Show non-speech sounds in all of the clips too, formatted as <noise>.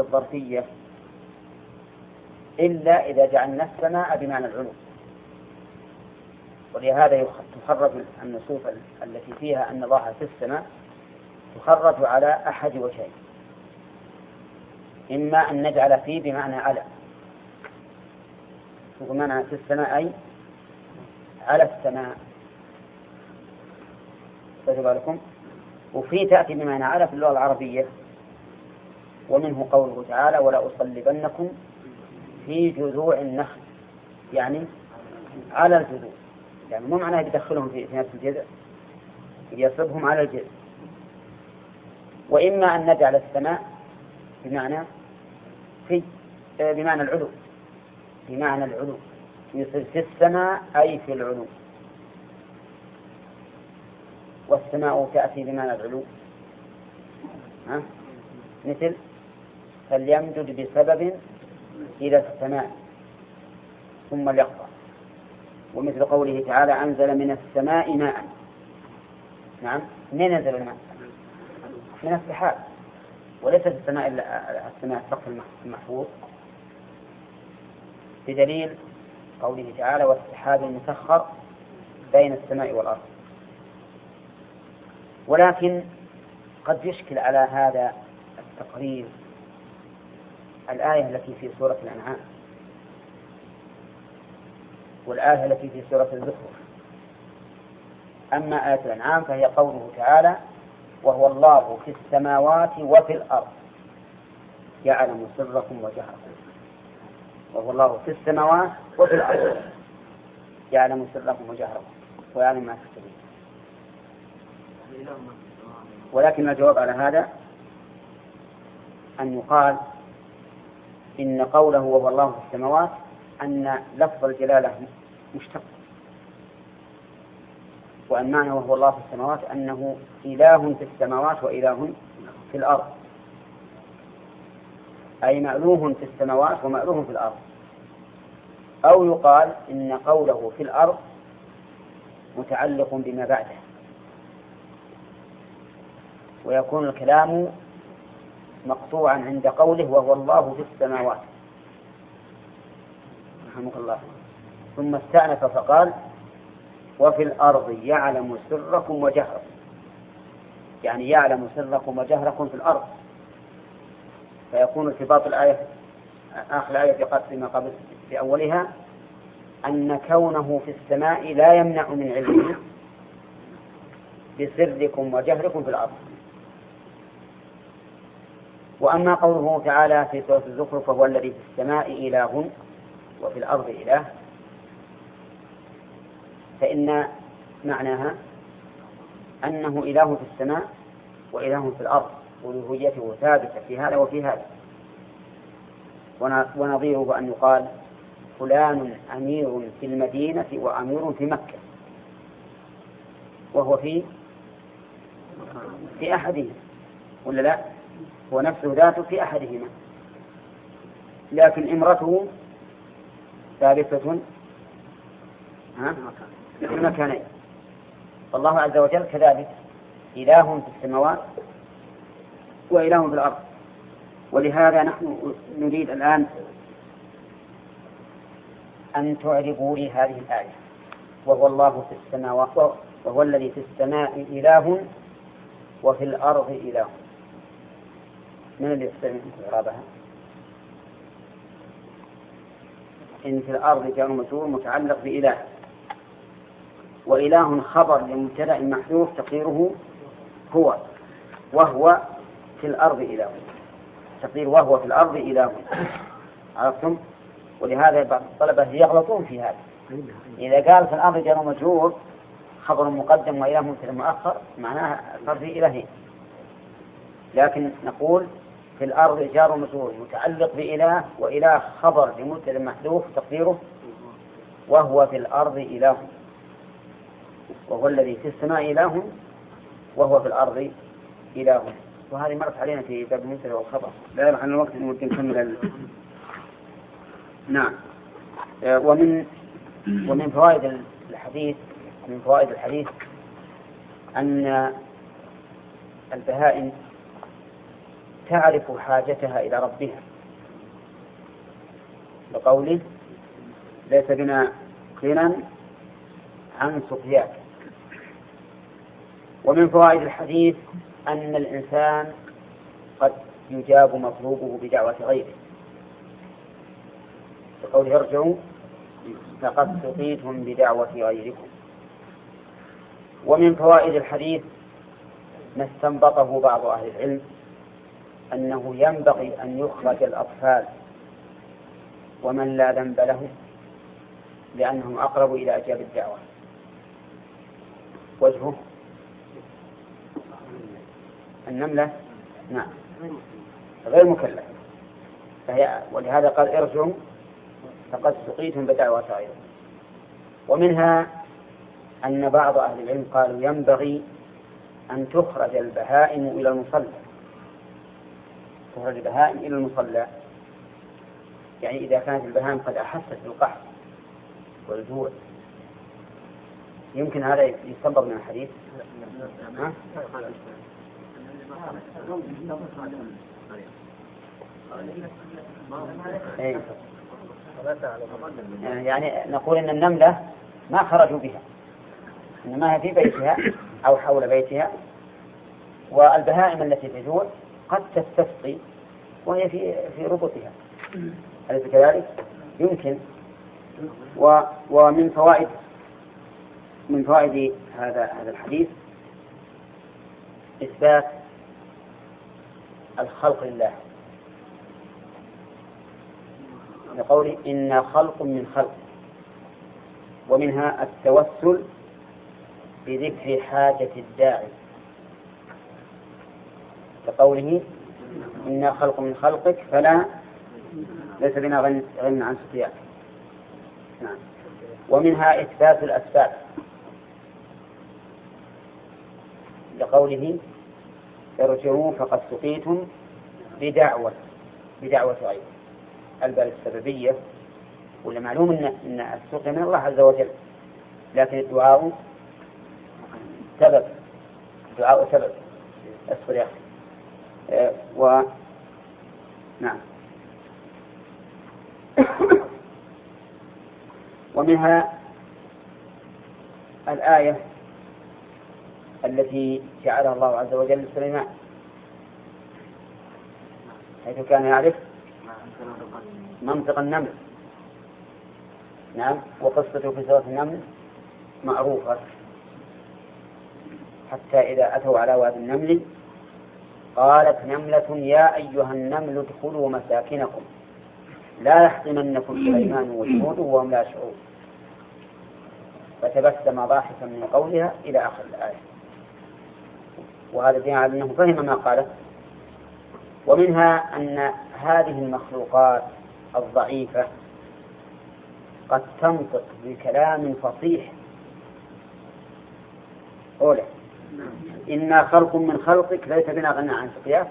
للظرفية إلا إذا جعلنا السماء بمعنى العلو. ولهذا تخرج النصوص التي فيها أن الله في السماء تخرج على أحد وجهين. إما أن نجعل فيه بمعنى على. بمعنى في السماء أي؟ على السماء. خذوا بالكم وفي تأتي بمعنى على في اللغة العربية. ومنه قوله تعالى ولا أصلبنكم في جذوع النخل. يعني على الجذوع. يعني مو معناه يدخلهم في نفس الجذع. يصبهم على الجذع. وإما أن نجعل السماء بمعنى في بمعنى العلو. بمعنى العلو. يصير في السماء أي في العلو. والسماء تأتي بمعنى العلو. ها؟ مثل فليمدد بسبب إلى السماء ثم ليقطع. ومثل قوله تعالى أنزل من السماء ماء. نعم من نزل الماء؟ من السحاب. وليس في السماء إلا السماء السقف المحفوظ. بدليل قوله تعالى والسحاب المسخر بين السماء والأرض. ولكن قد يشكل على هذا التقرير الآية التي في سورة الأنعام والآية التي في سورة الزخرف. أما آية الأنعام فهي قوله تعالى وهو الله في السماوات وفي الأرض. يعلم سركم وجهركم. وهو الله في السماوات وفي الأرض. يعلم سركم وجهركم. ويعلم ما تكتبون ولكن الجواب على هذا أن يقال إن قوله وهو الله في السماوات أن لفظ الجلالة مشتق. وأن معنى وهو الله في السماوات أنه إله في السماوات وإله في الأرض. أي مألوه في السماوات ومألوه في الأرض. أو يقال إن قوله في الأرض متعلق بما بعده. ويكون الكلام مقطوعا عند قوله وهو الله في السماوات. رحمك الله. ثم استأنف فقال وفي الأرض يعلم سركم وجهركم. يعني يعلم سركم وجهركم في الأرض. فيكون ارتباط الآية آخر الآية في فيما قبل في أولها أن كونه في السماء لا يمنع من علمه بسركم وجهركم في الأرض. وأما قوله تعالى في سورة الزخرف فهو الذي في السماء إله وفي الأرض إله. فإن معناها أنه إله في السماء وإله في الأرض ألوهيته ثابتة في هذا وفي هذا. ونظيره أن يقال فلان أمير في المدينة وأمير في مكة. وهو في في أحدهما ولا لا؟ هو نفسه ذاته في أحدهما. لكن إمرته ثابتة في المكانين. فالله عز وجل كذلك إله في السماوات وإله في الأرض. ولهذا نحن نريد الآن أن تعربوا لي هذه الآية. وهو الله في السماوات وهو الذي في السماء إله وفي الأرض إله. من اللي منكم إعرابها؟ إن في الأرض جار مجرور متعلق بإله. وإله خبر لمبتدأ محذوف تقديره هو وهو في الأرض إله. تقدير وهو في الأرض إله. عرفتم؟ ولهذا بعض الطلبة يغلطون في هذا. إذا قال في الأرض جار مجرور خبر مقدم وإله مبتدأ مؤخر معناها صار في إلهين لكن نقول في الأرض جار مجرور متعلق بإله وإله خبر لمبتدأ محذوف تقديره وهو في الأرض إله. وهو الذي في السماء إله وهو في الأرض إله. وهذه مرت علينا في باب المبتدأ والخبر. لا عن الوقت ممكن نكمل. نعم. آه، ومن ومن فوائد الحديث من فوائد الحديث أن البهائم تعرف حاجتها إلى ربها. بقوله ليس بنا غنى عن سقياك. ومن فوائد الحديث أن الإنسان قد يجاب مطلوبه بدعوة غيره. بقوله ارجعوا لقد سقيتم بدعوة غيركم. ومن فوائد الحديث ما استنبطه بعض أهل العلم أنه ينبغي أن يخرج الأطفال ومن لا ذنب له لأنهم أقرب إلى إجابة الدعوة. وجهه؟ النملة؟ نعم. غير مكلف. فهي ولهذا قال ارجعوا فقد سقيتم بدعوة غيركم ومنها أن بعض أهل العلم قالوا ينبغي أن تخرج البهائم إلى المصلى. تخرج البهائم إلى المصلى. يعني إذا كانت البهائم قد أحست بالقحط والجوع. يمكن هذا يستنبط من الحديث؟ ها؟ إيه. يعني نقول إن النملة ما خرجوا بها. إنما هي في بيتها أو حول بيتها. والبهائم التي تجوع قد تستسقي وهي في في ربطها. أليس كذلك؟ يمكن. و ومن فوائد من فوائد هذا هذا الحديث إثبات الخلق لله. لقوله إنا خلق من خلق ومنها التوسل بذكر حاجة الداعي. كقوله إنا خلق من خلقك فلا ليس بنا غنى عن سقياك نعم. ومنها إثبات الأسباب. لقوله ارجعوا فقد سقيتم بدعوة بدعوة غيره البال السببية؟ ولا معلوم أن أن السقي من الله عز وجل. لكن الدعاء سبب. الدعاء سبب. اصبر يا أخي. و نعم. <coughs> ومنها الآية التي جعلها الله عز وجل لسليمان. حيث كان يعرف منطق النمل. نعم. وقصته في سورة النمل معروفة. حتى إذا أتوا على وادي النمل قالت نملة يا أيها النمل ادخلوا مساكنكم. لا يحطمنكم سليمان وجنوده وهم لا يشعرون. فتبسم ضاحكا من قولها إلى آخر الآية. وهذا دين على أنه فهم ما قالت. ومنها أن هذه المخلوقات الضعيفة قد تنطق بكلام فصيح. أولى. إنا خلق من خلقك ليس بنا غنى عن سقياك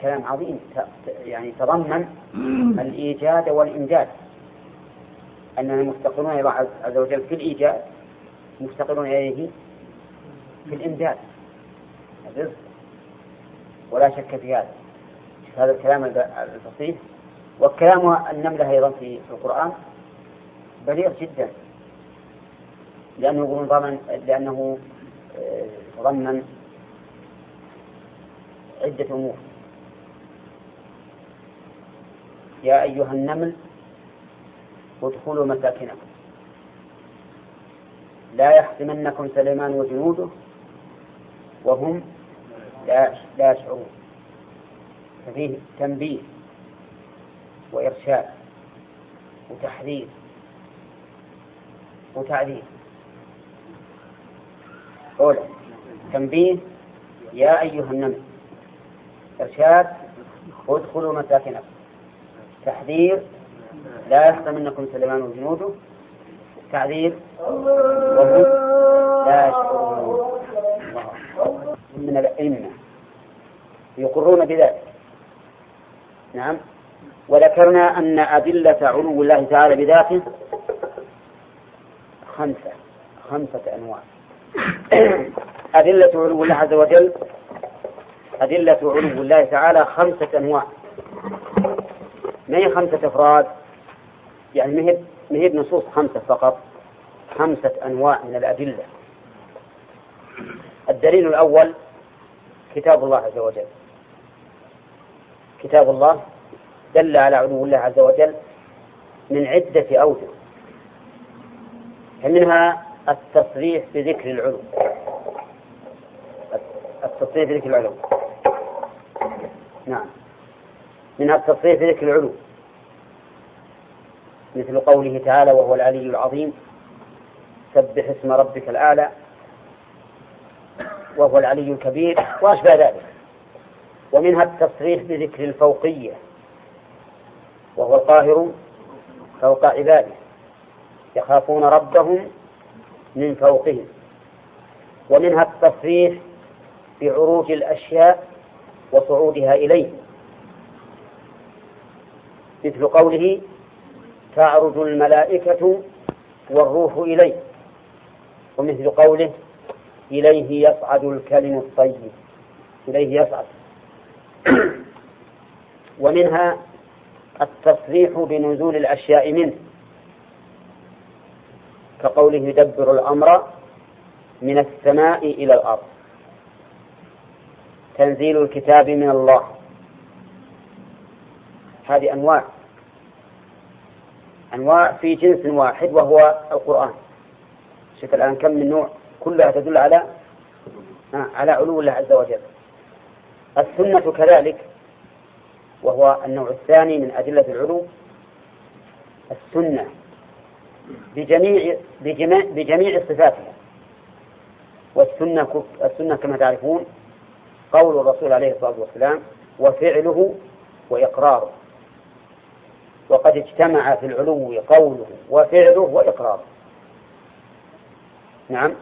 كلام عظيم. يعني تضمن <clears throat> الإيجاد والإنجاز أننا مفتقرون إلى الله عز وجل في الإيجاد مفتقرون إليه في الإمداد. الرزق. ولا شك في هذا. هذا الكلام الفصيح والكلام النملة أيضا في القرآن بليغ جدا. لأنه لأنه آه، ضمن عدة أمور. يا أيها النمل ادخلوا مساكنكم. لا يحطمنكم سليمان وجنوده وهم لا لا يشعرون. ففيه تنبيه وإرشاد وتحذير وتعذيب. أولى تنبيه يا أيها النمل إرشاد ادخلوا مساكنكم. تحذير لا يحطمنكم سليمان وجنوده. تعذير وهم لا يشعرون. من الأئمة يقرون بذلك. نعم. وذكرنا أن أدلة علو الله تعالى بذاته خمسة خمسة أنواع. <coughs> أدلة علو الله عز وجل أدلة علو الله تعالى خمسة أنواع. ما هي خمسة أفراد؟ يعني مهب مهب نصوص خمسة فقط خمسة أنواع من الأدلة. الدليل الأول كتاب الله عز وجل. كتاب الله دل على علو الله عز وجل من عدة أوجه. منها التصريح بذكر العلو التصريح بذكر العلو نعم. منها التصريح بذكر العلو مثل قوله تعالى وهو العلي العظيم سبح اسم ربك الأعلى وهو العلي الكبير وأشبه ذلك. ومنها التصريح بذكر الفوقية وهو القاهر فوق عباده. يخافون ربهم من فوقهم. ومنها التصريح بعروج الأشياء وصعودها إليه. مثل قوله تعرج الملائكة والروح إليه. ومثل قوله إليه يصعد الكلم الطيب. إليه يصعد. <clears throat> ومنها التصريح بنزول الأشياء منه. كقوله يدبر الأمر من السماء إلى الأرض. تنزيل الكتاب من الله. هذه أنواع. أنواع في جنس واحد وهو القرآن. شوف الآن كم من نوع كلها تدل على على علو الله عز وجل. السنة كذلك وهو النوع الثاني من أدلة العلو. السنة. بجميع بجميع, بجميع صفاتها. والسنة السنة كما تعرفون قول الرسول عليه الصلاة والسلام وفعله وإقراره. وقد اجتمع في العلو قوله وفعله وإقراره. نعم.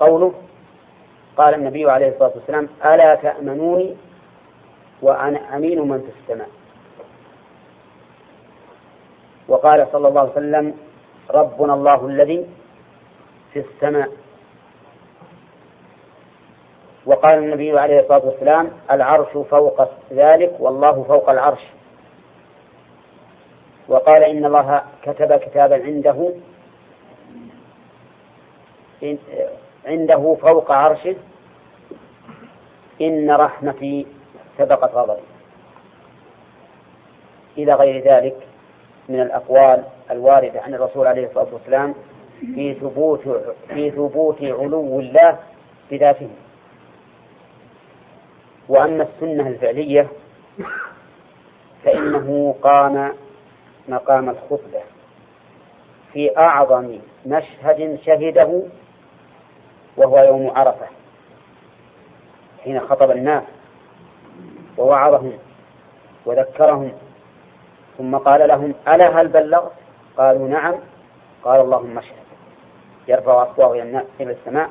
قوله قال النبي عليه الصلاة والسلام ألا تأمنوني وأنا أمين من في السماء. وقال صلى الله عليه وسلم ربنا الله الذي في السماء. وقال النبي عليه الصلاة والسلام العرش فوق ذلك والله فوق العرش. وقال إن الله كتب كتابا عنده عنده فوق عرشه. إن رحمتي سبقت غضبي إلى غير ذلك من الأقوال الواردة عن الرسول عليه الصلاة والسلام في ثبوت في ثبوت علو الله بذاته. وأما السنة الفعلية فإنه قام مقام الخطبة في أعظم مشهد شهده وهو يوم عرفة حين خطب الناس ووعظهم وذكرهم ثم قال لهم ألا هل بلغت قالوا نعم. قال اللهم اشهد. يرفع أصواه إلى الناس إلى السماء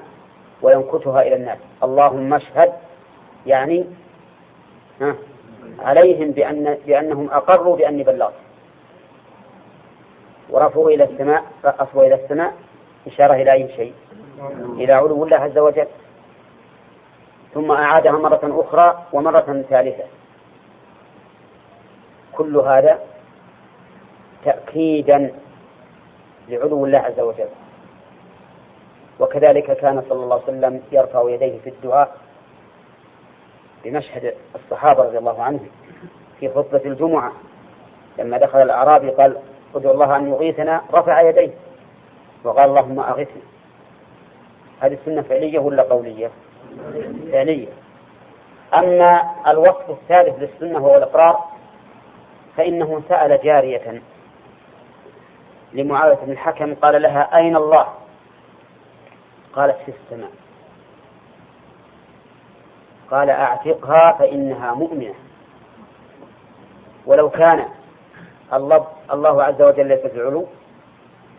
وينكتها إلى الناس. اللهم اشهد. يعني ها؟ عليهم بأن بأنهم أقروا بأني بلغت. ورفعوا إلى السماء أصوى إلى السماء إشارة إلى أي شيء؟ إلى علو الله عز وجل. ثم أعادها مرة أخرى ومرة ثالثة. كل هذا تأكيدا لعلو الله عز وجل. وكذلك كان صلى الله عليه وسلم يرفع يديه في الدعاء بمشهد الصحابة رضي الله عنهم في خطبة الجمعة. لما دخل الأعرابي قال ادعو الله أن يغيثنا. رفع يديه وقال اللهم أغثنا. هذه السنة فعلية ولا قولية؟ فعلية. أما الوصف الثالث للسنة وهو الإقرار فإنه سأل جارية لمعاوية بن الحكم قال لها أين الله؟ قالت في السماء. قال أعتقها فإنها مؤمنة. ولو كان الله الله عز وجل ليس في العلو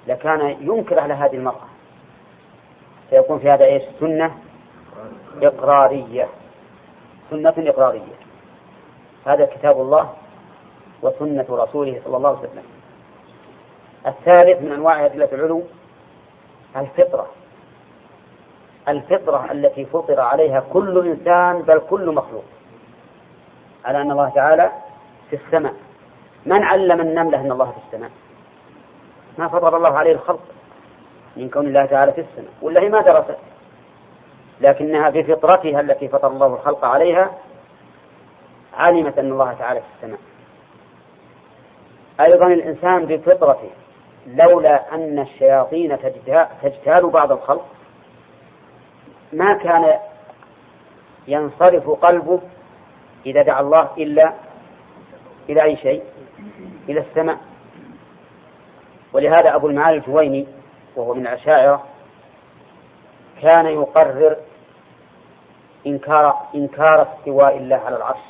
لكان ينكر على هذه المرأة. فيكون في هذا إيش؟ سنة إقرارية. سنة إقرارية. هذا كتاب الله وسنة رسوله صلى الله عليه وسلم. الثالث من أنواع أدلة العلو الفطرة. الفطرة التي فطر عليها كل إنسان بل كل مخلوق. على أن الله تعالى في السماء. من علم النملة أن الله في السماء؟ ما فطر الله عليه الخلق من كون الله تعالى في السماء. ولا هي ما درست. لكنها بفطرتها التي فطر الله الخلق عليها علمت أن الله تعالى في السماء. أيضا الإنسان بفطرته لولا أن الشياطين تجتال بعض الخلق ما كان ينصرف قلبه إذا دعا الله إلا إلى أي شيء؟ إلى السماء. ولهذا أبو المعالي الجويني وهو من الأشاعرة كان يقرر إنكار إنكار استواء الله على العرش.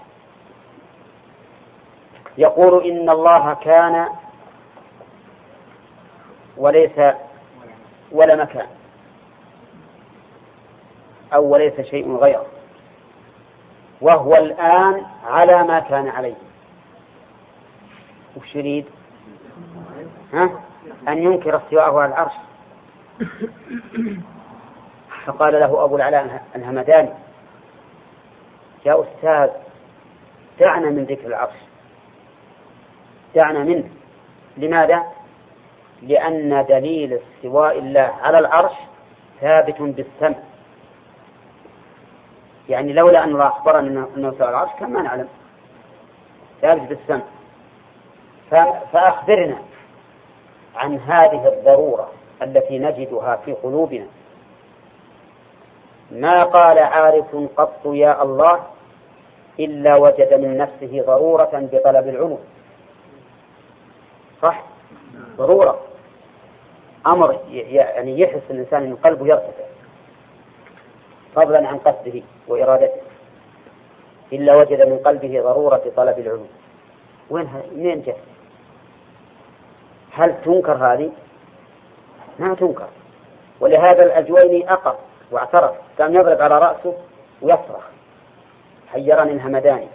يقول إن الله كان وليس ولا مكان أو وليس شيء غيره وهو الآن على ما كان عليه وش يريد؟ ها؟ أن ينكر استواءه على العرش فقال له أبو العلاء الهمداني يا أستاذ دعنا من ذكر العرش دعنا منه لماذا؟ لأن دليل استواء الله على العرش ثابت بالسمع يعني لولا أن الله أخبرنا أنه استوى العرش كان ما نعلم. ثابت بالسمع فأخبرنا عن هذه الضرورة التي نجدها في قلوبنا. ما قال عارف قط يا الله إلا وجد من نفسه ضرورة بطلب العلوم. صح؟ ضرورة. أمر يعني يحس الإنسان أن قلبه يرتفع. فضلا عن قصده وإرادته. إلا وجد من قلبه ضرورة طلب العلوم. وين منين جاء؟ هل تنكر هذه؟ ما تنكر. ولهذا الأجويني أقر واعترف. كان يضرب على رأسه ويصرخ. حيرني الهمداني.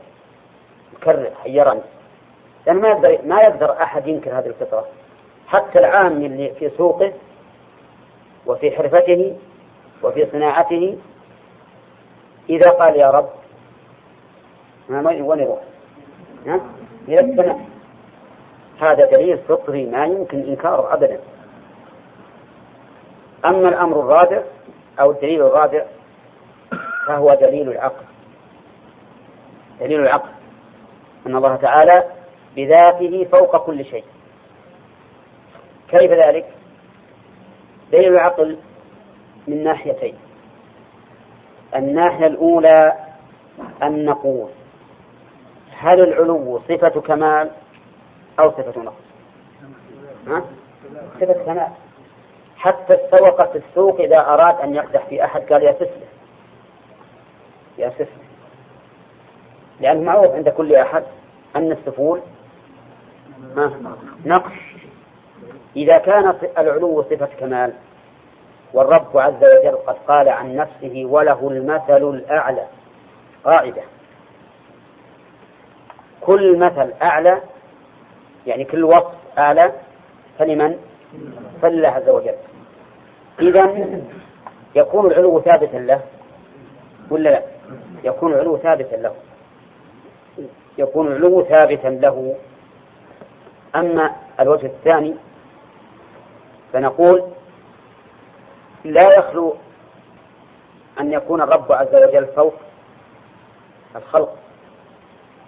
يكرر حيرني لأن ما يقدر ما يقدر أحد ينكر هذه الفطرة. حتى العام اللي في سوقه وفي حرفته وفي صناعته. إذا قال يا رب ما وين يروح؟ ها؟ إلى السماء هذا دليل فطري ما يمكن إنكاره أبدا. أما الأمر الرابع أو الدليل الرابع فهو دليل العقل. دليل العقل. أن الله تعالى بذاته فوق كل شيء. كيف ذلك؟ دليل العقل من ناحيتين. الناحية الأولى أن نقول هل العلو صفة كمال أو صفة نقص؟ صفة كمال. حتى السوق في السوق إذا أراد أن يقدح في أحد قال يا سفلة. يا سفلة. لأنه معروف عند كل أحد أن السفول نقص. إذا كان العلو صفة كمال والرب عز وجل قد قال عن نفسه وله المثل الأعلى. قاعدة. كل مثل أعلى يعني كل وصف أعلى فلمن؟ فلله عز وجل. إذا يكون العلو ثابتا له ولا لا؟ يكون العلو ثابتا له. يكون العلو ثابتا له. أما الوجه الثاني فنقول لا يخلو أن يكون الرب عز وجل فوق الخلق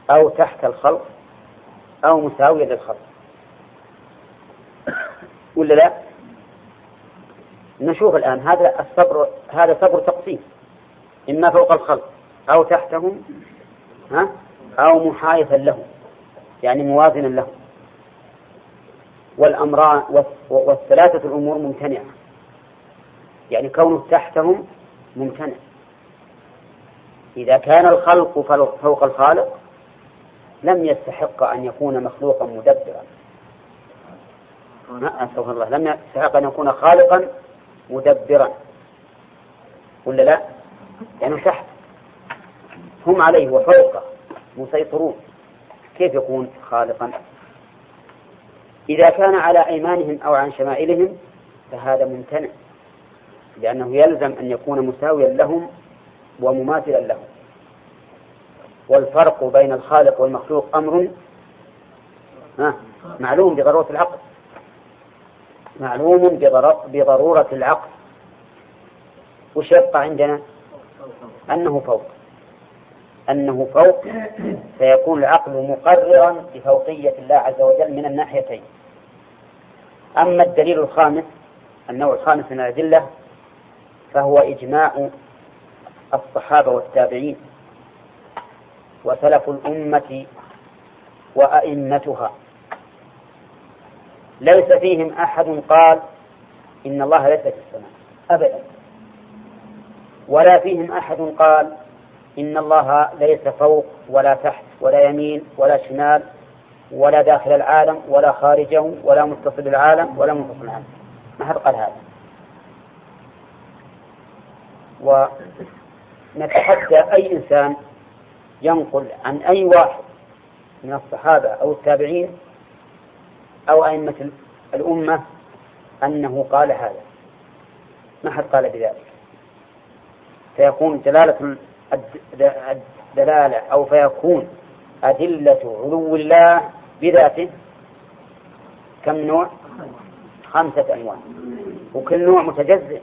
أو تحت الخلق أو مساويا للخلق. ولا لا؟ نشوف الآن هذا الصبر هذا صبر تقسيم. إما فوق الخلق أو تحتهم ها؟ أو محايثا لهم يعني موازنا لهم. والأمران والثلاثة الأمور ممتنعة. يعني كونه تحتهم ممتنع. إذا كان الخلق فوق الخالق لم يستحق أن يكون مخلوقا مدبرا. أستغفر الله. لم يستحق أن يكون خالقا مدبرا. ولا لا؟ يعني تحت. هم عليه وفوقه مسيطرون. كيف يكون خالقا؟ إذا كان على أيمانهم أو عن شمائلهم فهذا ممتنع لأنه يلزم أن يكون مساويا لهم ومماثلا لهم. والفرق بين الخالق والمخلوق أمر معلوم بضرورة العقل. معلوم بضرورة العقل. وش يبقى عندنا؟ أنه فوق. أنه فوق فيكون العقل مقررا بفوقية الله عز وجل من الناحيتين. أما الدليل الخامس النوع الخامس من الأدلة فهو إجماع الصحابة والتابعين وسلف الأمة وأئمتها. ليس فيهم أحد قال إن الله ليس في السماء أبدا. ولا فيهم أحد قال إن الله ليس فوق ولا تحت ولا يمين ولا شمال ولا داخل العالم ولا خارجه ولا متصل بالعالم ولا منفصل عنه. ما حد قال هذا؟ ونتحدى أي إنسان ينقل عن أي واحد من الصحابة أو التابعين أو أئمة الأمة أنه قال هذا. ما حد قال بذلك. فيكون دلالة الدلالة أو فيكون أدلة علو الله بذاته كم نوع؟ خمسة أنواع وكل نوع متجزئ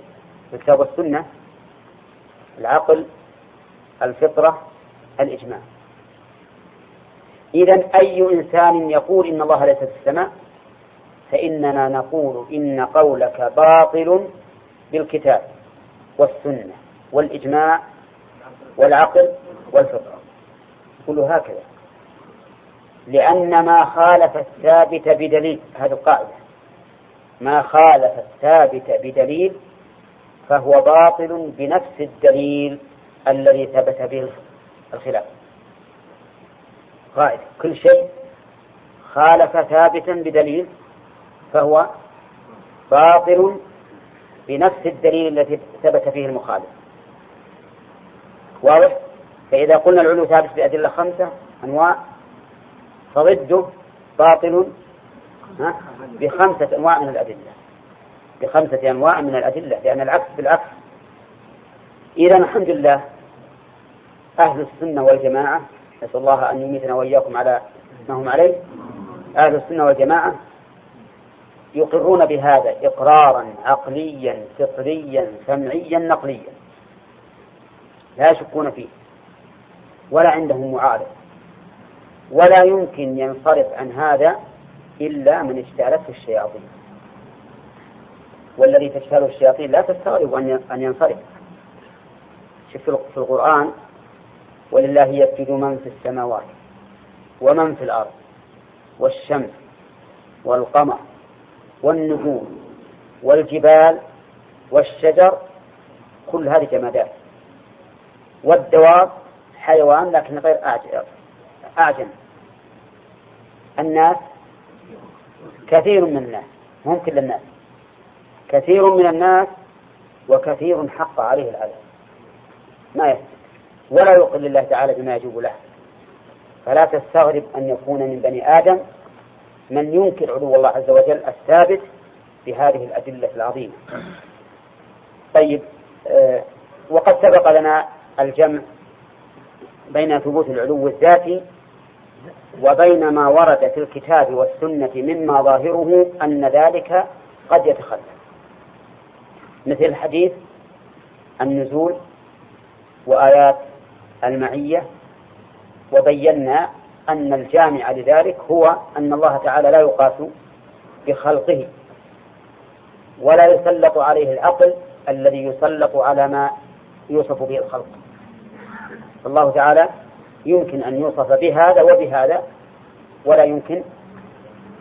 في الكتاب والسنة العقل الفطرة الإجماع إذا أي إنسان يقول إن الله ليس في السماء فإننا نقول إن قولك باطل بالكتاب والسنة والإجماع والعقل والفطرة كل هكذا. لأن ما خالف الثابت بدليل هذه القاعدة. ما خالف الثابت بدليل فهو باطل بنفس الدليل الذي ثبت به الخلاف. قاعدة. كل شيء خالف ثابتا بدليل فهو باطل بنفس الدليل الذي ثبت فيه المخالف. واضح؟ فإذا قلنا العلو ثابت بأدلة خمسة أنواع فضده باطل بخمسة أنواع من الأدلة. بخمسة أنواع من الأدلة لأن العكس بالعكس. إذا الحمد لله أهل السنة والجماعة نسأل الله أن يميتنا وإياكم على ما هم عليه. أهل السنة والجماعة يقرون بهذا إقرارا عقليا فطريا سمعيا نقليا. لا يشكون فيه ولا عندهم معارض ولا يمكن ينصرف عن هذا إلا من اجتالته الشياطين. والذي تجتاله الشياطين لا تستغرب أن ينصرف. شوف في القرآن ولله يسجد من في السماوات ومن في الأرض والشمس والقمر والنجوم والجبال والشجر كل هذه جمادات. والدواب حيوان لكن غير أعجم الناس كثير من الناس هم كل الناس. كثير من الناس وكثير حق عليه العذاب ما يسجد ولا يقل الله تعالى بما يجوب له. فلا تستغرب أن يكون من بني آدم من ينكر علو الله عز وجل الثابت بهذه الأدلة العظيمة. طيب آه وقد سبق لنا الجمع بين ثبوت العلو الذاتي وبين ما ورد في الكتاب والسنة مما ظاهره أن ذلك قد يتخلف. مثل الحديث النزول وآيات المعية وبينا أن الجامع لذلك هو أن الله تعالى لا يقاس بخلقه ولا يسلط عليه العقل الذي يسلط على ما يوصف به الخلق. الله تعالى يمكن أن يوصف بهذا وبهذا ولا يمكن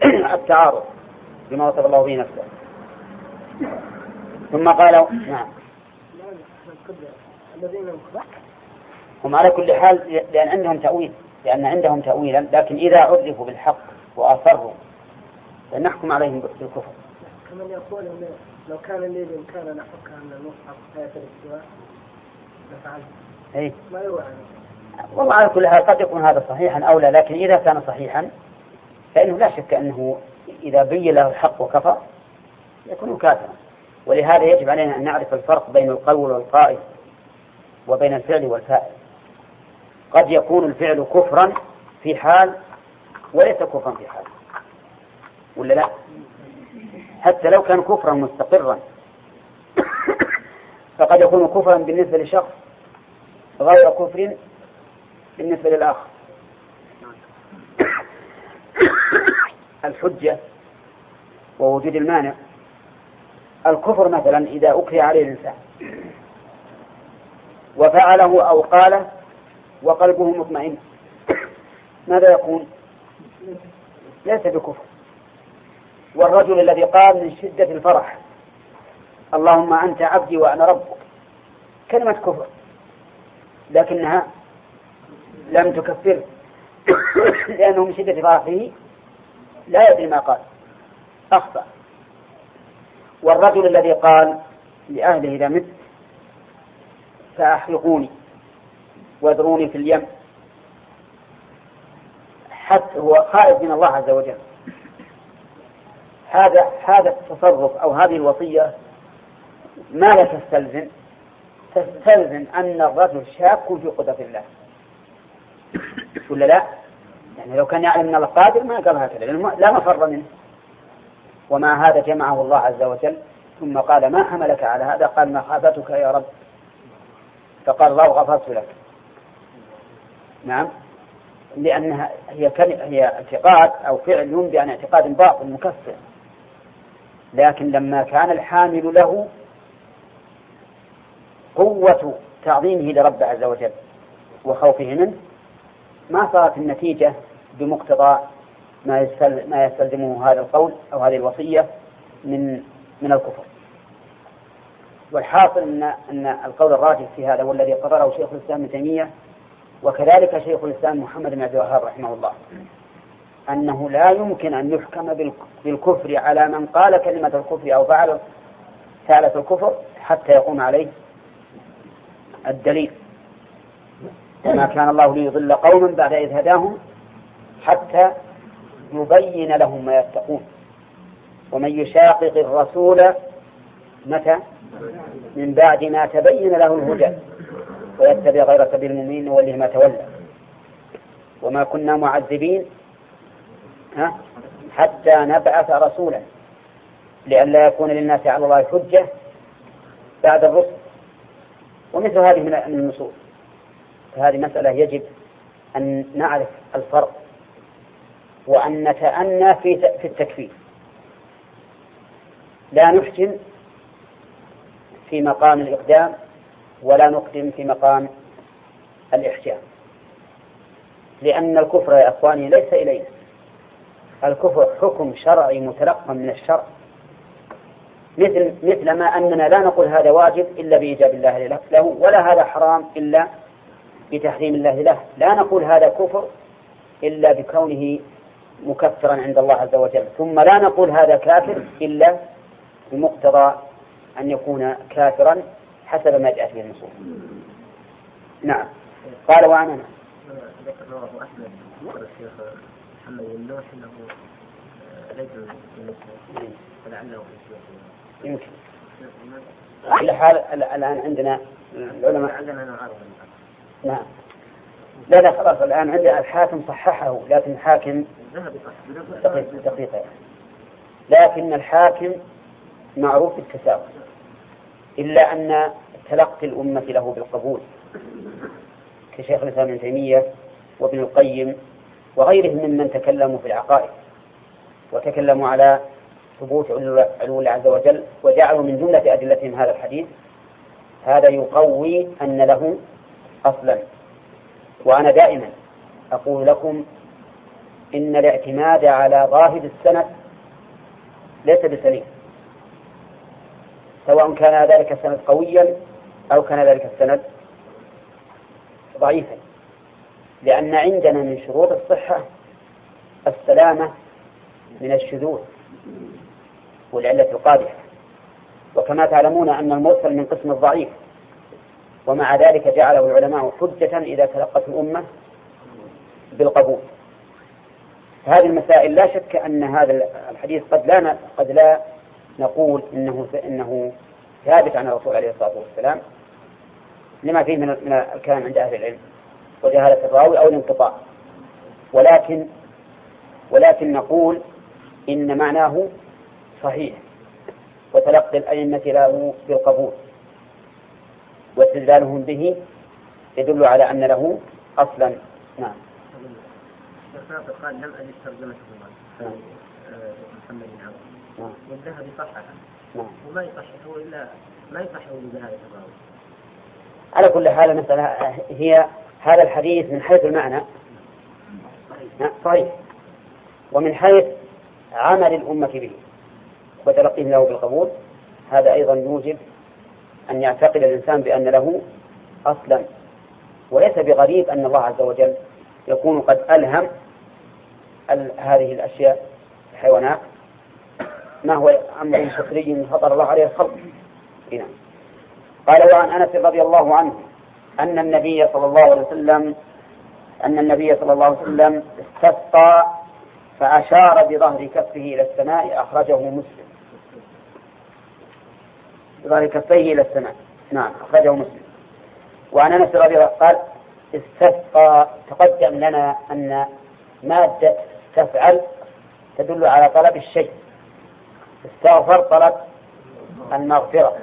<clears throat> التعارض بما وصف الله به نفسه. ثم قالوا نعم. هم على كل حال لأن عندهم تأويل لأن عندهم تأويلا لكن إذا عرفوا بالحق وأصروا فنحكم عليهم بالكفر. كمن يقول لو كان لي بإمكان أن أن المصحف آية الاستواء لفعلت. ما يروى والله على كل حال قد يكون هذا صحيحا أو لا لكن إذا كان صحيحا فإنه لا شك أنه إذا بين له الحق وكفر يكون كافرا. ولهذا يجب علينا أن نعرف الفرق بين القول والقائل وبين الفعل والفاعل. قد يكون الفعل كفرا في حال وليس كفرا في حال. ولا لا؟ حتى لو كان كفرا مستقرا. <coughs> فقد يكون كفرا بالنسبة لشخص غير كفر بالنسبة للآخر. الحجة ووجود المانع. الكفر مثلا إذا أكره عليه الإنسان. وفعله أو قاله وقلبه مطمئن. ماذا يكون؟ ليس بكفر. والرجل الذي قال من شدة الفرح اللهم أنت عبدي وأنا ربك. كلمة كفر. لكنها لم تكفر. <coughs> لأنه من شدة فرحه لا يدري ما قال. أخطأ. والرجل الذي قال لأهله إذا مت فأحرقوني واذروني في اليم. حتى هو خائف من الله عز وجل. هذا هذا التصرف أو هذه الوصية ما لا تستلزم. تستلزم أن الرجل شاك في قدرة الله. ولا لا؟ يعني لو كان يعلم أن الله قادر ما قال هكذا لا مفر منه. ومع هذا جمعه الله عز وجل. ثم قال ما حملك على هذا؟ قال مخافتك يا رب. فقال الله غفرت لك. نعم. لأنها هي هي اعتقاد أو فعل ينبي عن اعتقاد باطل مكفر. لكن لما كان الحامل له قوة تعظيمه لرب عز وجل وخوفه منه ما صارت النتيجة بمقتضى ما ما يستلزمه هذا القول أو هذه الوصية من من الكفر. والحاصل أن أن القول الراجح في هذا والذي قرره شيخ الإسلام ابن تيمية وكذلك شيخ الإسلام محمد بن عبد الوهاب رحمه الله أنه لا يمكن أن يحكم بالكفر على من قال كلمة الكفر أو فعل فعلة الكفر حتى يقوم عليه الدليل. وما كان الله ليضل قوما بعد إذ هداهم حتى يبين لهم ما يتقون. ومن يشاقق الرسول متى؟ من بعد ما تبين له الهدى ويتبع غير سبيل المؤمنين نوله ما تولى. وما كنا معذبين حتى نبعث رسولا لئلا يكون للناس على الله حجة بعد الرسل. ومثل هذه من النصوص. فهذه مسألة يجب أن نعرف الفرق وأن نتأنى في في التكفير. لا نحكم في مقام الإقدام ولا نقدم في مقام الإحجام لأن الكفر يا إخواني ليس إلينا. الكفر حكم شرعي متلقى من الشرع. مثل مثل ما أننا لا نقول هذا واجب إلا بإيجاب الله له ولا هذا حرام إلا بتحريم الله له. لا نقول هذا كفر إلا بكونه مكفرا عند الله عز وجل. ثم لا نقول هذا كافر إلا بمقتضى أن يكون كافرا حسب ما جاءت به النصوص نعم. قال وعن ذكر رواه أحمد الشيخ محمد بن نوح أنه فلعله في يمكن. على حال الآن عندنا العلماء. عندنا نعم. لا لا خلاص الآن عندنا الحاكم صححه لكن الحاكم دقيقة. لكن الحاكم معروف بالتساوي. إلا أن تلقي الأمة له بالقبول. كشيخ الإسلام ابن تيمية وابن القيم وغيرهم ممن تكلموا في العقائد وتكلموا على ثبوت علو الله عز وجل وجعلوا من جملة أدلتهم هذا الحديث. هذا يقوي أن له أصلا. وأنا دائما أقول لكم إن الاعتماد على ظاهر السند ليس بسليم. سواء كان ذلك السند قويا أو كان ذلك السند ضعيفا. لأن عندنا من شروط الصحة السلامة من الشذوذ. والعلة القادحة. وكما تعلمون أن المرسل من قسم الضعيف ومع ذلك جعله العلماء حجة إذا تلقت الأمة بالقبول. هذه المسائل لا شك أن هذا الحديث قد لا قد لا نقول إنه إنه ثابت عن الرسول عليه الصلاة والسلام لما فيه من من الكلام عند أهل العلم وجهالة الراوي أو الانقطاع. ولكن ولكن نقول إن معناه صحيح وتلقي الأئمة له بالقبول واستدلالهم به يدل على أن له أصلا. نعم. قال لم أجد ترجمة نعم. محمد بن عمرو نعم. والذهبي صححه. نعم. وما يصححه إلا ما يصححه الراوي على كل حال المسألة هي هذا الحديث من حيث المعنى. صحيح. ومن حيث عمل الأمة به. وتلقيه له بالقبول. هذا أيضا يوجب أن يعتقد الإنسان بأن له أصلا. وليس بغريب أن الله عز وجل يكون قد ألهم هذه الأشياء الحيوانات. ما هو أمر فطري فطر الله عليه الخلق؟ هنا قال وعن أنس رضي الله عنه أن النبي صلى الله عليه وسلم أن النبي صلى الله عليه وسلم استسقى فأشار بظهر كفه إلى السماء أخرجه مسلم. بظهر كفيه إلى السماء. نعم أخرجه مسلم. وعن أنس رضي الله قال استسقى تقدم لنا أن مادة تفعل تدل على طلب الشيء. استغفر طلب المغفرة.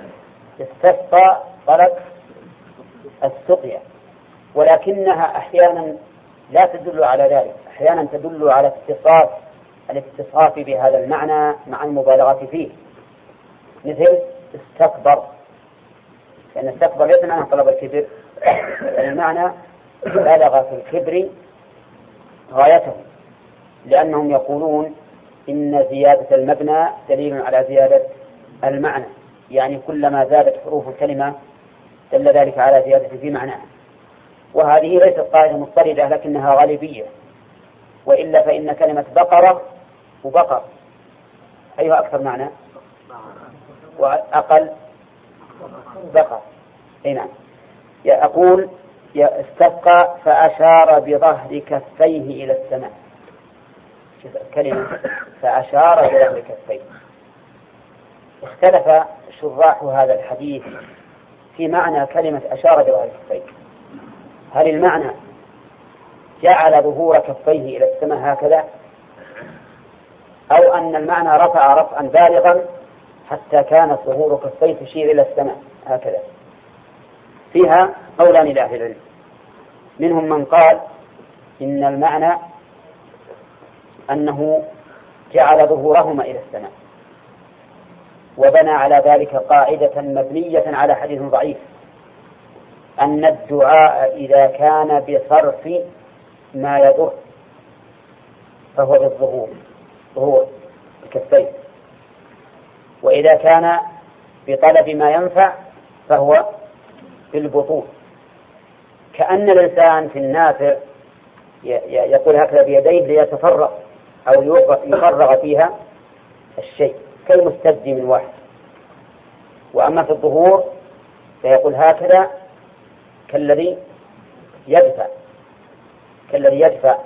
استسقى طلب السقيا. ولكنها أحيانا لا تدل على ذلك. أحيانا تدل على اتصاف الاتصاف بهذا المعنى مع المبالغة فيه. مثل استكبر لأن استكبر ليس معنى طلب الكبر المعنى بلغ في الكبر غايته لأنهم يقولون إن زيادة المبنى دليل على زيادة المعنى. يعني كلما زادت حروف الكلمة دل ذلك على زيادة في معناها. وهذه ليست قاعدة مضطردة لكنها غالبية. وإلا فإن كلمة بقرة وبقر أيها أكثر معنى؟ وأقل بقر أي نعم. أقول استبقى فأشار بظهر كفيه إلى السماء. الكلمة. فأشار بظهر كفيه. اختلف شراح هذا الحديث في معنى كلمة أشار بظهر كفيه. هل المعنى جعل ظهور كفيه إلى السماء هكذا؟ أو أن المعنى رفع رفعا بالغا؟ حتى كانت ظهور كفيه تشير إلى السماء. هكذا. فيها قولان لأهل العلم. منهم من قال إن المعنى أنه جعل ظهورهما إلى السماء. وبنى على ذلك قاعدة مبنية على حديث ضعيف. أن الدعاء إذا كان بصرف ما يضر فهو بالظهور ظهور الكفين. وإذا كان بطلب ما ينفع فهو بالبطون كأن الإنسان في النافع يقول هكذا بيديه ليتفرغ أو يفرغ فيها الشيء كالمستبد من واحد. وأما في الظهور فيقول هكذا كالذي يدفع كالذي يدفع.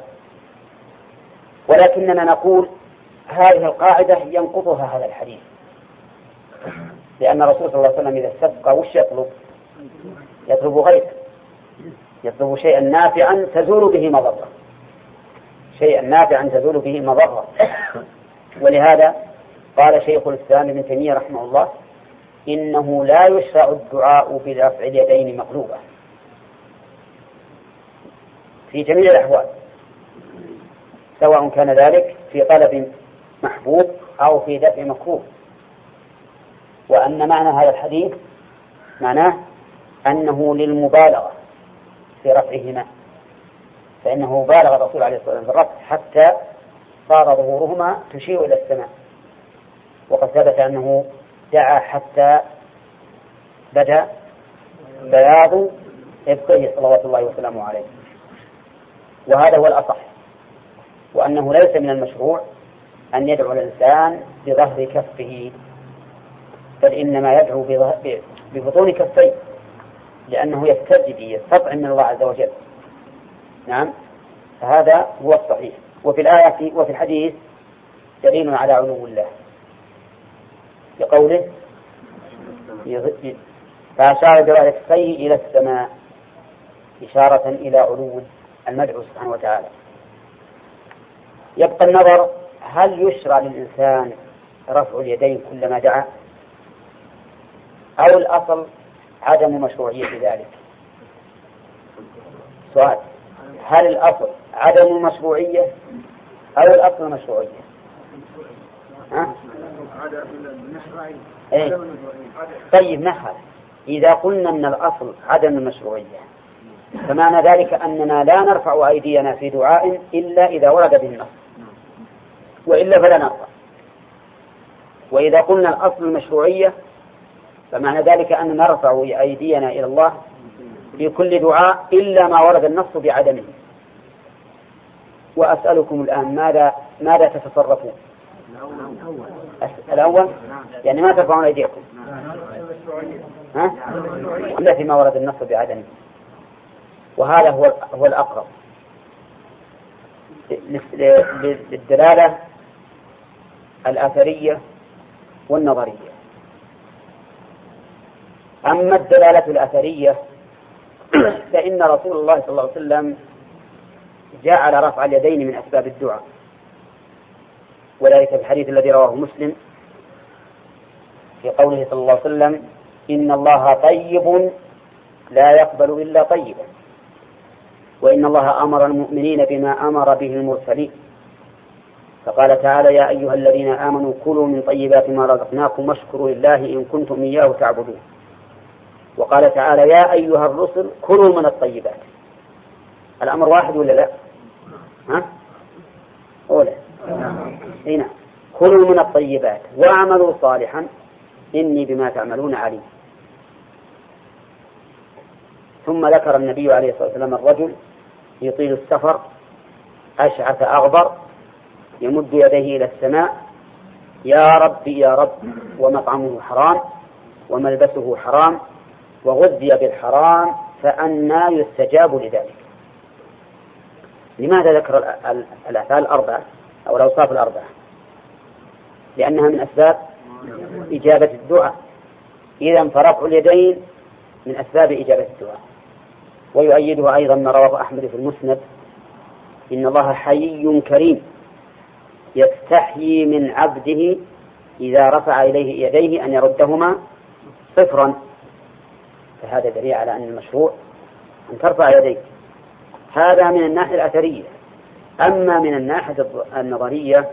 ولكننا نقول هذه القاعدة ينقضها هذا الحديث. لأن الرسول صلى الله عليه وسلم إذا استبقى وش يطلب؟ يطلب غيره يطلب شيئا نافعا تزول به مضرة. شيئا نافعا تزول به مضرة. ولهذا قال شيخ الإسلام ابن تيمية رحمه الله إنه لا يشرع الدعاء برفع اليدين مقلوبة. في جميع الأحوال سواء كان ذلك في طلب محبوب أو في دفع مكروه. وأن معنى هذا الحديث معناه أنه للمبالغة في رفعهما فإنه بالغ الرسول عليه الصلاة والسلام في الرفع حتى صار ظهورهما تشير إلى السماء. وقد ثبت أنه دعا حتى بدأ بياض إبطه صلوات الله وسلامه عليه. وهذا هو الأصح وأنه ليس من المشروع أن يدعو الإنسان بظهر كفه بل إنما يدعو ببطون كفيه لأنه يستجدي يستطعم من الله عز وجل. نعم؟ فهذا هو الصحيح. وفي الآية وفي الحديث دليل على علو الله. بقوله فأشار بوالد كفيه إلى السماء إشارة إلى علو المدعو سبحانه وتعالى. يبقى النظر هل يشرع للإنسان رفع اليدين كلما دعا؟ أو الأصل عدم مشروعية ذلك سؤال هل الأصل عدم المشروعية أو الأصل المشروعية ها؟ إيه؟ طيب نحل إذا قلنا أن الأصل عدم المشروعية فمعنى ذلك أننا لا نرفع أيدينا في دعاء إلا إذا ورد به النص وإلا فلا نرفع وإذا قلنا الأصل المشروعية فمعنى ذلك أننا نرفع أيدينا إلى الله في كل دعاء إلا ما ورد النص بعدمه. وأسألكم الآن ماذا ماذا تتصرفون؟ الأول؟ يعني ما ترفعون أيديكم؟ ها؟ إلا فيما ورد النص بعدمه. وهذا هو هو الأقرب. للدلالة الأثرية والنظرية. أما الدلالة الأثرية <clears throat> فإن رسول الله صلى الله عليه وسلم جعل رفع اليدين من أسباب الدعاء. وذلك في الحديث الذي رواه مسلم في قوله صلى الله عليه وسلم إن الله طيب لا يقبل إلا طيبا. وإن الله أمر المؤمنين بما أمر به المرسلين. فقال تعالى يا أيها الذين آمنوا كلوا من طيبات ما رزقناكم واشكروا لله إن كنتم إياه تعبدون. وقال تعالى يا أيها الرسل كلوا من الطيبات. الأمر واحد ولا لا؟ ها؟ أولا. هنا. كلوا من الطيبات واعملوا صالحا. إني بما تعملون عليم. ثم ذكر النبي عليه الصلاة والسلام الرجل يطيل السفر أشعث أغبر يمد يديه إلى السماء يا رب يا رب ومطعمه حرام وملبسه حرام وغذي بالحرام فأنى يستجاب لذلك. لماذا ذكر الأفعال الأربعة أو الأوصاف الأربعة؟ لأنها من أسباب إجابة الدعاء. إذا فرفع اليدين من أسباب إجابة الدعاء. ويؤيده أيضا ما رواه أحمد في المسند إن الله حيي كريم يستحيي من عبده إذا رفع إليه يديه أن يردهما صفرا. فهذا دليل على أن المشروع أن ترفع يديك. هذا من الناحية الأثرية. أما من الناحية النظرية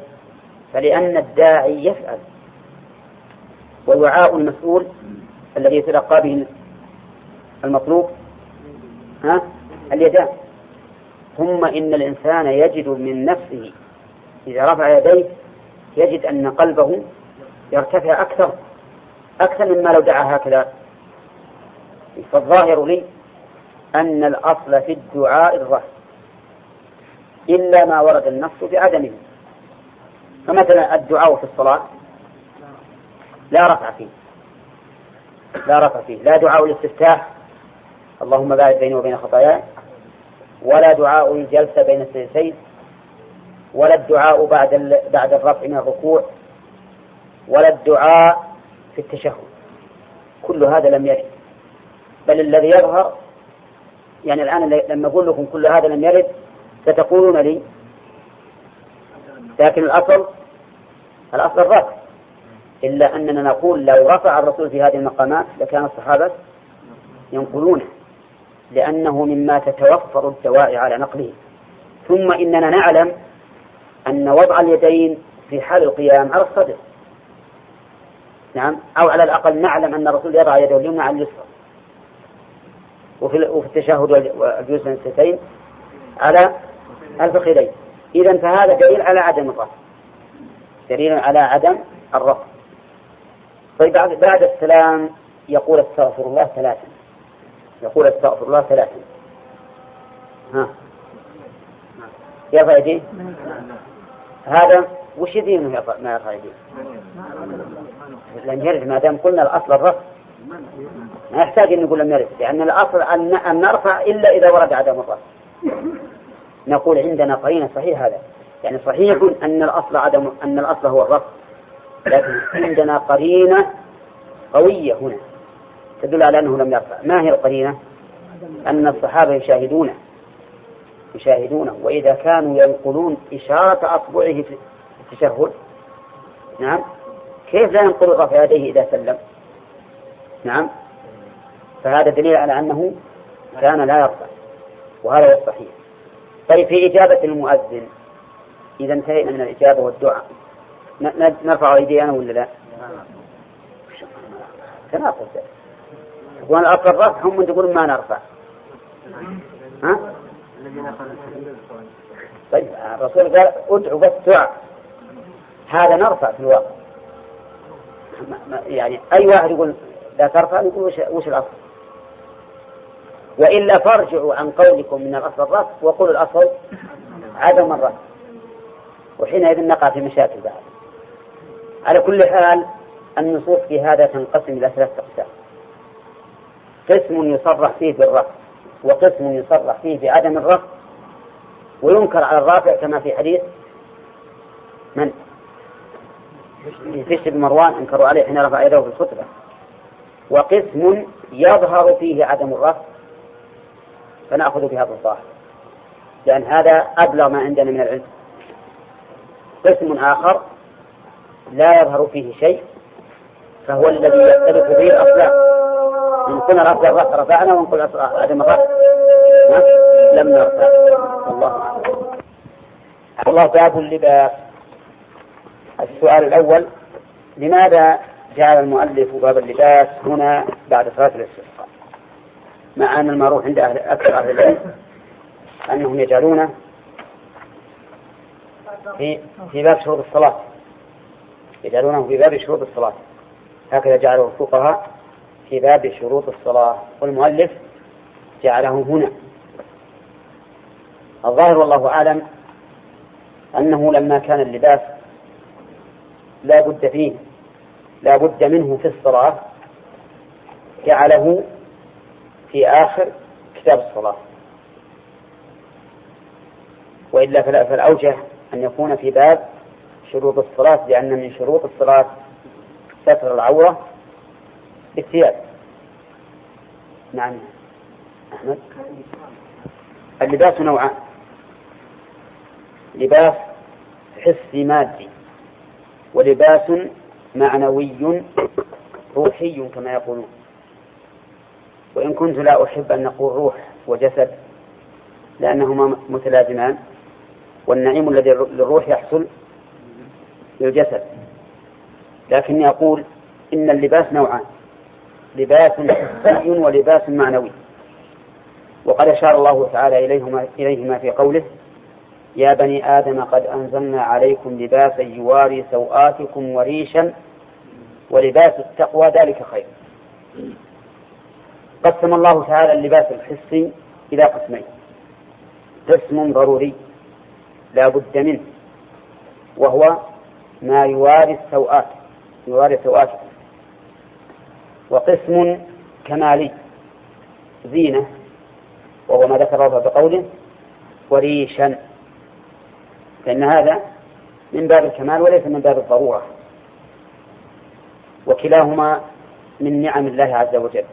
فلأن الداعي يفعل. والوعاء المسؤول الذي يتلقى به المطلوب ها؟ اليدان. ثم إن الإنسان يجد من نفسه إذا رفع يديه يجد أن قلبه يرتفع أكثر أكثر مما لو دعا هكذا فالظاهر لي أن الأصل في الدعاء الرفع إلا ما ورد النص بعدمه فمثلا الدعاء في الصلاة لا رفع فيه لا رفع فيه لا دعاء الاستفتاح اللهم باعد بيني وبين خطاياي ولا دعاء الجلسة بين السجدتين ولا الدعاء بعد بعد الرفع من الركوع ولا الدعاء في التشهد. كل هذا لم يرد. بل الذي يظهر يعني الآن لما أقول لكم كل هذا لم يرد ستقولون لي. لكن الأصل الأصل الرفع. إلا أننا نقول لو رفع الرسول في هذه المقامات لكان الصحابة ينقلونه لأنه مما تتوفر الدواء على نقله. ثم إننا نعلم أن وضع اليدين في حال القيام على الصدر. نعم؟ أو على الأقل نعلم أن الرسول يضع يده اليمنى على اليسرى. وفي وفي التشهد والجلوس الستين على الفخذين إذا فهذا دليل على عدم الرفع دليل على عدم الرفع طيب بعد السلام يقول استغفر الله ثلاثا. يقول استغفر الله ثلاثا. ها. يرفع يديه هذا وش يدين ما يرفع يديه لم يرد ما دام قلنا الأصل الرفع ما يحتاج أن نقول لم يرد لأن الأصل أن نرفع إلا إذا ورد عدم الرفع نقول عندنا قرينة صحيح هذا. يعني صحيح أن الأصل عدم أن الأصل هو الرفع. لكن عندنا قرينة قوية هنا تدل على أنه لم يرفع. ما هي القرينة؟ أن الصحابة يشاهدونه يشاهدونه وإذا كانوا ينقلون إشارة أصبعه في التشهد. نعم. كيف لا ينقل رفع يديه إذا سلم؟ نعم. فهذا دليل على أنه كان لا يرفع وهذا هو الصحيح. طيب في إجابة المؤذن إذا انتهينا من الإجابة والدعاء نرفع أيدينا ولا لا؟ تناقض يقول الأصل الرفع هم تقول ما نرفع. ها؟ طيب الرسول قال ادعوا بس دعاء. هذا نرفع في الواقع يعني أي واحد يقول لا ترفع يقول وش, وش الأصل وإلا فارجعوا عن قولكم من الأصل الرفع وقولوا الأصل عدم الرفع وحينئذ نقع في مشاكل بعد. على كل حال النصوص في هذا تنقسم إلى ثلاثة أقسام. قسم يصرح فيه بالرفع وقسم يصرح فيه بعدم الرفع وينكر على الرافع كما في حديث من؟ في بن مروان أنكروا عليه حين رفع يده في الخطبة. وقسم يظهر فيه عدم الرفع فنأخذ بهذا الظاهر لأن هذا أبلغ ما عندنا من العلم. قسم آخر لا يظهر فيه شيء فهو الذي يختلف به الأصلاب إن قلنا رفع الرفع رفعنا وإن قلنا عدم الرفع لم نرفع. الله أعلم. الله باب اللباس السؤال الأول لماذا جعل المؤلف باب اللباس هنا بعد صلاة الاستسقاء. مع أن المعروف عند أهل أكثر أهل العلم أنهم يجعلونه في في باب شروط الصلاة. يجعلونه في باب شروط الصلاة. هكذا جعله الفقهاء في باب شروط الصلاة. والمؤلف جعله هنا. الظاهر والله أعلم أنه لما كان اللباس لا بد فيه لا بد منه في الصلاة جعله في آخر كتاب الصلاة. وإلا فالأوجه أن يكون في باب شروط الصلاة لأن من شروط الصلاة ستر العورة بالثياب. نعم. أحمد؟ اللباس نوعان. لباس حسي مادي ولباس معنوي روحي كما يقولون. وإن كنت لا أحب أن نقول روح وجسد لأنهما متلازمان والنعيم الذي للروح يحصل للجسد. لكني أقول إن اللباس نوعان لباس حسي ولباس معنوي. وقد أشار الله تعالى إليهما, إليهما في قوله يا بني آدم قد أنزلنا عليكم لباسا يواري سوآتكم وريشا ولباس التقوى ذلك خير. قسم الله تعالى اللباس الحسي إلى قسمين. قسم ضروري لا بد منه وهو ما يواري السوآت يواري سوآتكم وقسم كمالي زينة وهو ما ذكر الله بقوله وريشا. فإن هذا من باب الكمال وليس من باب الضرورة. وكلاهما من نعم الله عز وجل.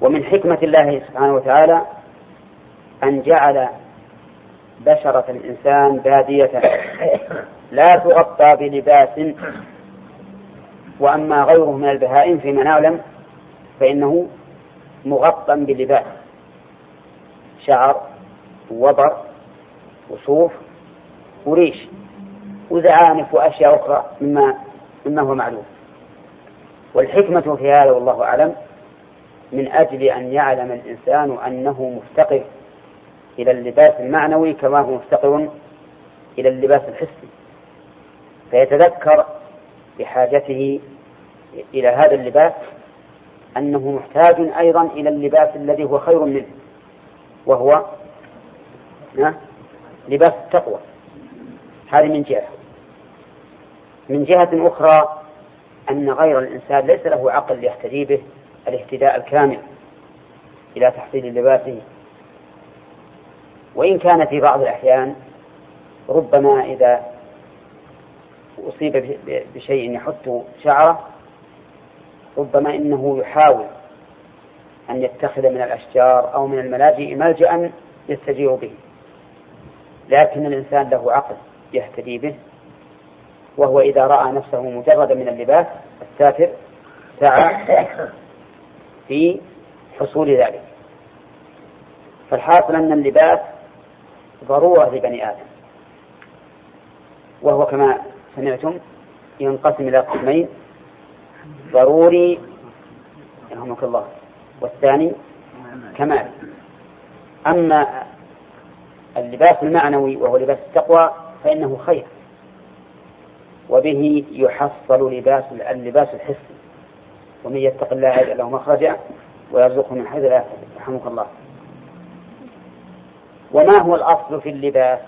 ومن حكمة الله سبحانه وتعالى أن جعل بشرة الإنسان بادية لا تغطى بلباس. وأما غيره من البهائم فيما نعلم فإنه مغطى بلباس. شعر وبر وصوف وريش وزعانف وأشياء أخرى مما مما هو معلوم. والحكمة في هذا والله أعلم من أجل أن يعلم الإنسان أنه مفتقر إلى اللباس المعنوي كما هو مفتقر إلى اللباس الحسي. فيتذكر بحاجته إلى هذا اللباس أنه محتاج أيضا إلى اللباس الذي هو خير منه وهو لباس التقوى. هذه من جهة. من جهة أخرى أن غير الإنسان ليس له عقل يهتدي به الاهتداء الكامل إلى تحصيل لباسه وإن كان في بعض الأحيان ربما إذا أصيب بشيء يحث شعره ربما إنه يحاول أن يتخذ من الأشجار أو من الملاجئ ملجأ يستجير به. لكن الإنسان له عقل يهتدي به وهو إذا رأى نفسه مجردا من اللباس الساتر سعى في حصول ذلك. فالحاصل أن اللباس ضرورة لبني آدم. وهو كما سمعتم ينقسم إلى قسمين ضروري يرحمك الله والثاني كمال. أما اللباس المعنوي وهو لباس التقوى فإنه خير. وبه يحصل لباس اللباس الحسي ومن يتق الله يجعل له مخرجا ويرزقه من حيث لا يحتسب. الله. وما هو الأصل في اللباس؟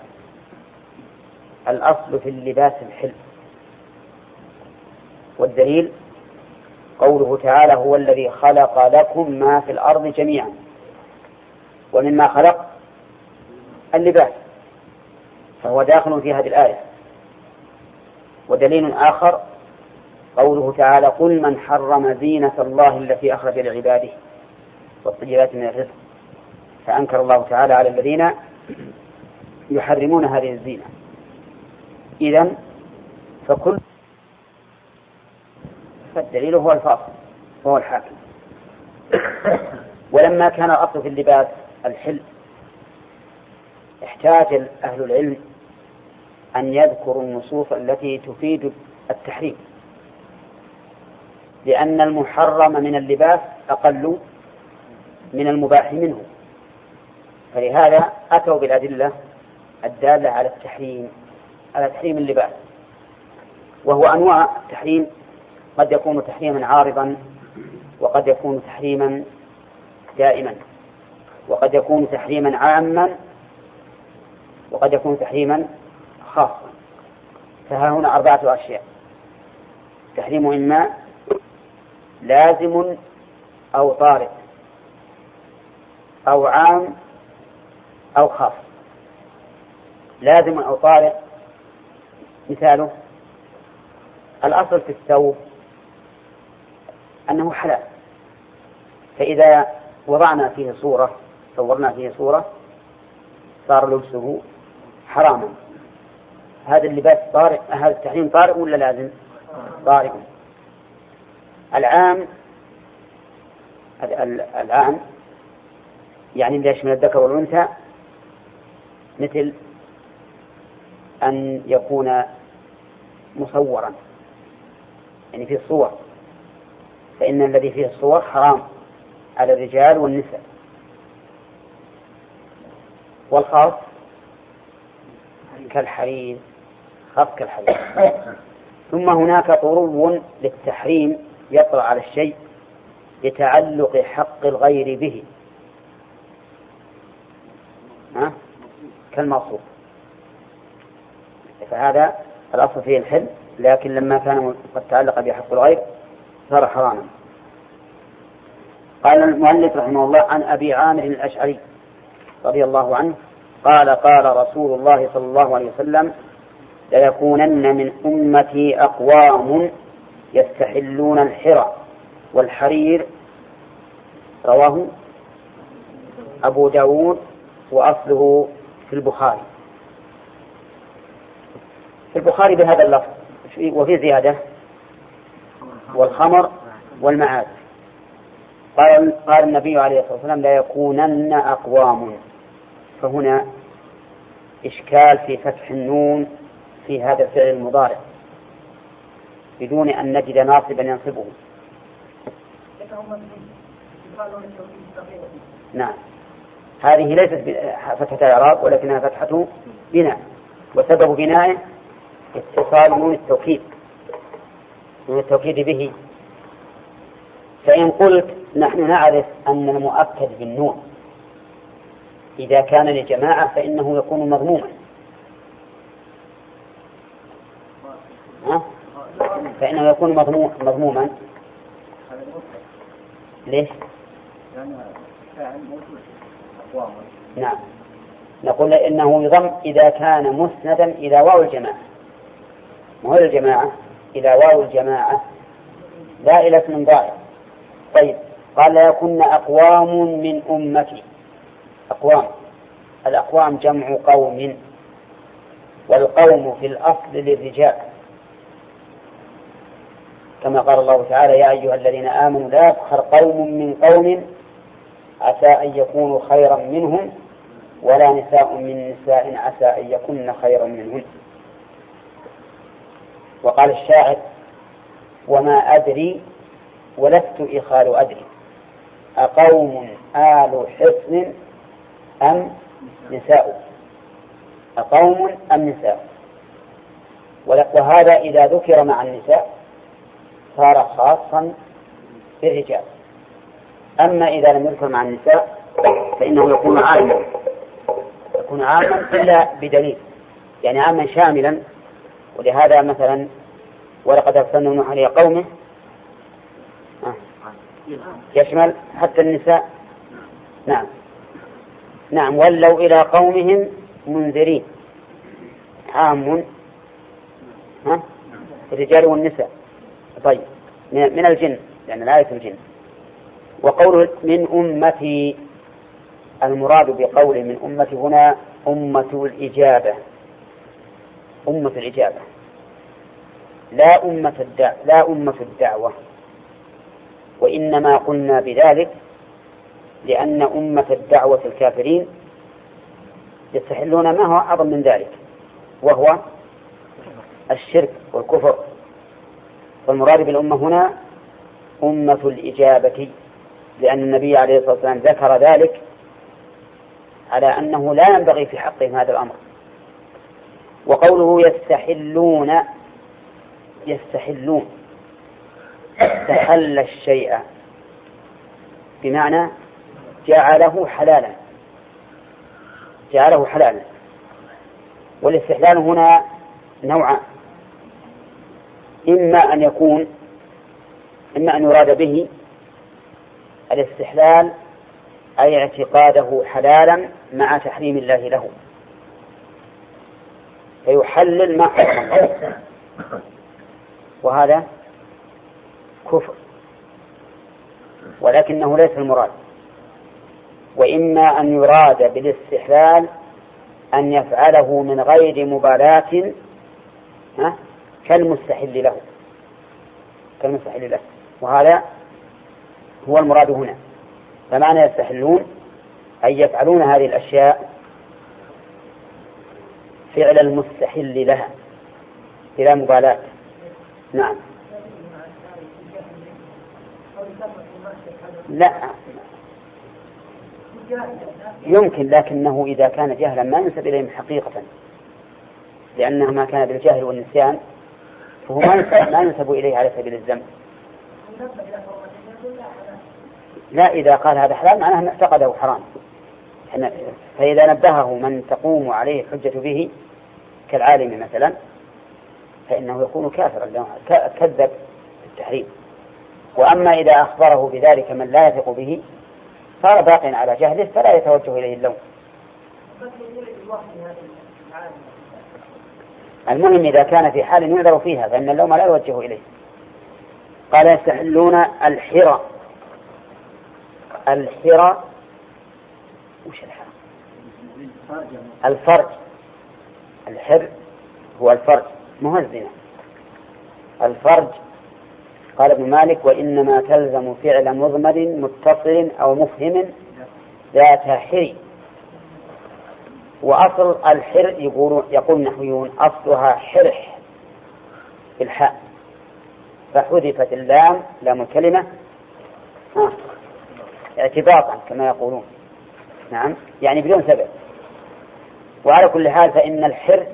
الأصل في اللباس الحلم. والدليل قوله تعالى هو الذي خلق لكم ما في الأرض جميعا. ومما خلق اللباس. فهو داخل في هذه الآية. ودليل آخر قوله تعالى قل من حرم زينة الله التي أخرج لعباده والطيبات من الرزق. فأنكر الله تعالى على الذين يحرمون هذه الزينة. إذا فكل فالدليل هو الفاصل وهو الحاكم. ولما كان الأصل في اللباس الحل احتاج أهل العلم أن يذكروا النصوص التي تفيد التحريم. لأن المحرم من اللباس أقل من المباح منه. فلهذا أتوا بالأدلة الدالة على التحريم على تحريم اللباس. وهو أنواع التحريم قد يكون تحريما عارضا وقد يكون تحريما دائما وقد يكون تحريما عاما وقد يكون تحريما خاصا. فها هنا أربعة أشياء. تحريم إما لازم أو طارئ أو عام أو خاص. لازم أو طارئ مثاله. الأصل في الثوب أنه حلال. فإذا وضعنا فيه صورة صورنا فيه صورة صار لبسه حراما هذا اللباس طارئ هذا التحريم طارئ ولا لازم؟ طارئ. العام العام يعني اللي يشمل الذكر والأنثى؟ مثل أن يكون مصورا. يعني في الصور. فإن الذي فيه الصور حرام على الرجال والنساء. والخاص كالحرير خاص كالحرير. ثم هناك طرو للتحريم يطرأ على الشيء لتعلق حق الغير به. ها؟ فهذا الأصل فيه الحل لكن لما كان قد تعلق بحق الغير صار حراما. قال المؤلف رحمه الله عن أبي عامر الأشعري رضي الله عنه قال قال رسول الله صلى الله عليه وسلم ليكونن من أمتي أقوام يستحلون الحرى والحرير رواه أبو داود وأصله في البخاري. في البخاري بهذا اللفظ وفي زيادة والخمر والمعاد. قال قال النبي عليه الصلاة والسلام لا يكونن أقوام. فهنا إشكال في فتح النون في هذا الفعل المضارع بدون أن نجد ناصبا ينصبه. نعم. هذه ليست فتحة إعراب ولكنها فتحة بناء. وسبب بنائه اتصال نون التوكيد. نون التوكيد به. فإن قلت نحن نعرف أن المؤكد بالنون. إذا كان لجماعة فإنه يكون مضموما؟ فإنه يكون مضموما ليش؟ نعم. نقول إنه يضم إذا كان مسندا إلى واو الجماعة. ما هو الجماعة إلى واو الجماعة. لا إلى اسم ضائع. طيب. قال يكن أقوام من أمتي. أقوام الأقوام جمع قوم والقوم في الأصل للرجال. كما قال الله تعالى يا أيها الذين آمنوا لا يفخر قوم من قوم عسى أن يكونوا خيرا منهم ولا نساء من نساء عسى أن يكن خيرا منهن وقال الشاعر وما أدري ولست إخال أدري. أقوم آل حصن أم نساء أقوم أم نساء وهذا إذا ذكر مع النساء صار خاصا بالرجال. أما إذا لم يذكر مع النساء فإنه يكون عاما. يكون عاما إلا بدليل. يعني عاما شاملا. ولهذا مثلا ولقد أرسلنا نوحا إلى قومه آه. يشمل حتى النساء؟ نعم. نعم ولوا إلى قومهم منذرين. عام. ها؟ الرجال والنساء. طيب من الجن لأن الآية الجن. وقوله من أمتي المراد بقوله من أمتي هنا أمة الإجابة. أمة الإجابة. لا أمة الدع... لا أمة الدعوة. وإنما قلنا بذلك لأن أمة الدعوة الكافرين يستحلون ما هو أعظم من ذلك وهو الشرك والكفر. والمراد بالأمة هنا أمة الإجابة لأن النبي عليه الصلاة والسلام ذكر ذلك على أنه لا ينبغي في حقهم هذا الأمر. وقوله يستحلون يستحلون استحل الشيء. بمعنى جعله حلالا. جعله حلالا. والاستحلال هنا نوعان. إما أن يكون إما أن يراد به الاستحلال أي اعتقاده حلالا مع تحريم الله له. فيحلل ما حرم. وهذا كفر. ولكنه ليس المراد. وإما أن يراد بالاستحلال أن يفعله من غير مبالاة كالمستحل له. كالمستحل له. وهذا هو المراد هنا. فمعنى يستحلون أي يفعلون هذه الأشياء فعل المستحل لها بلا مبالاة. نعم. لا. يمكن لكنه إذا كان جهلا ما ينسب إليهم حقيقة لأنه ما كان بالجهل والنسيان فهو ما ينسب, ما ينسب إليه على سبيل الذنب. لا إذا قال هذا حلال معناه أن اعتقده حرام. فإذا نبهه من تقوم عليه الحجة به كالعالم مثلا فإنه يكون كافرا كذب في التحريم. وأما إذا أخبره بذلك من لا يثق به صار باق على جهله فلا يتوجه إليه اللوم. المهم إذا كان في حال يعذر فيها فإن اللوم لا يوجه إليه. قال يستحلون الحرى. الحرى وش الحرى؟ الفرج. الحر هو الفرج مو الزنا. الفرج قال ابن مالك وإنما تلزم فعل مضمر متصل أو مفهم ذات حري. وأصل الحر يقول يقول النحويون أصلها حرح بالحاء فحذفت اللام لام الكلمة. اعتباطا كما يقولون. نعم. يعني بدون سبب. وعلى كل حال فإن الحر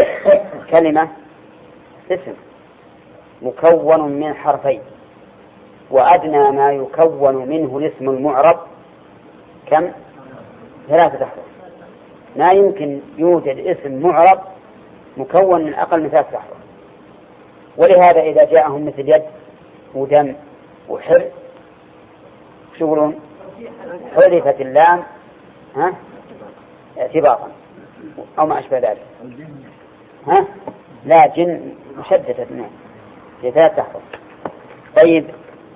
<coughs> كلمة اسم. مكون من حرفين وأدنى ما يكون منه الاسم المعرب كم؟ ثلاثة أحرف. ما يمكن يوجد اسم معرب مكون من أقل من ثلاثة أحرف. ولهذا إذا جاءهم مثل يد ودم وحر شو يقولون؟ حذفت اللام ها؟ اعتباطا أو ما أشبه ذلك. ها؟ لا جن مشددة. نعم لا تحفظ طيب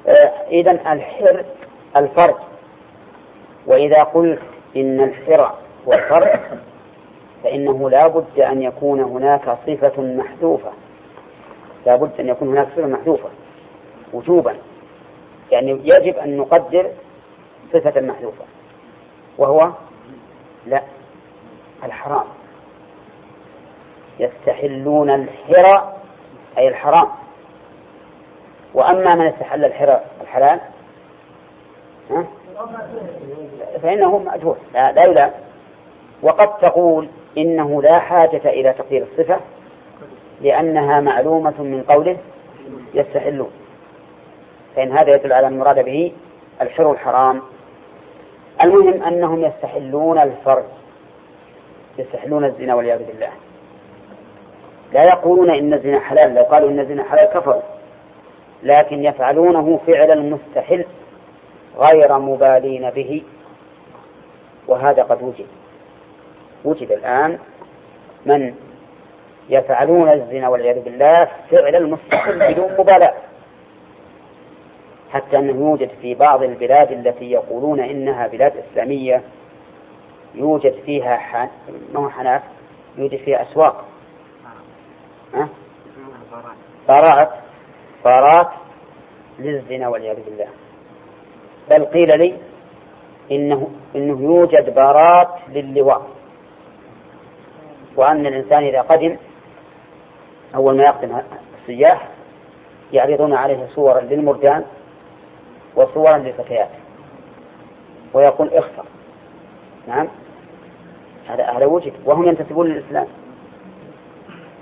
آه إذا الحر الفرج. وإذا قلت إن الحر هو الفرج فإنه لا بد أن يكون هناك صفة محذوفة. لا بد أن يكون هناك صفة محذوفة وجوبا. يعني يجب أن نقدر صفة محذوفة وهو لا الحرام. يستحلون الحرى أي الحرام. وأما من استحل الحلال؟ فإنه مأجور لا, لا يلام. وقد تقول إنه لا حاجة إلى تقدير الصفة لأنها معلومة من قوله يستحلون. فإن هذا يدل على المراد به الحر الحرام. المهم أنهم يستحلون الفرج يستحلون الزنا والعياذ بالله. لا يقولون إن الزنا حلال لو قالوا إن الزنا حلال كفروا. لكن يفعلونه فعل المستحل غير مبالين به. وهذا قد وجد. وجد الآن من يفعلون الزنا والعياذ بالله فعل المستحل بدون مبالاة. حتى أنه يوجد في بعض البلاد التي يقولون إنها بلاد إسلامية يوجد فيها حن... حناف؟ يوجد فيها أسواق. ها؟ بارات بارات للزنا والعياذ بالله. بل قيل لي إنه إنه يوجد بارات للواء وأن الإنسان إذا قدم أول ما يقدم السياح يعرضون عليه صورا للمرجان وصورا للفتيات. ويقول اخسر. نعم. هذا هذا وجد. وهم ينتسبون للإسلام.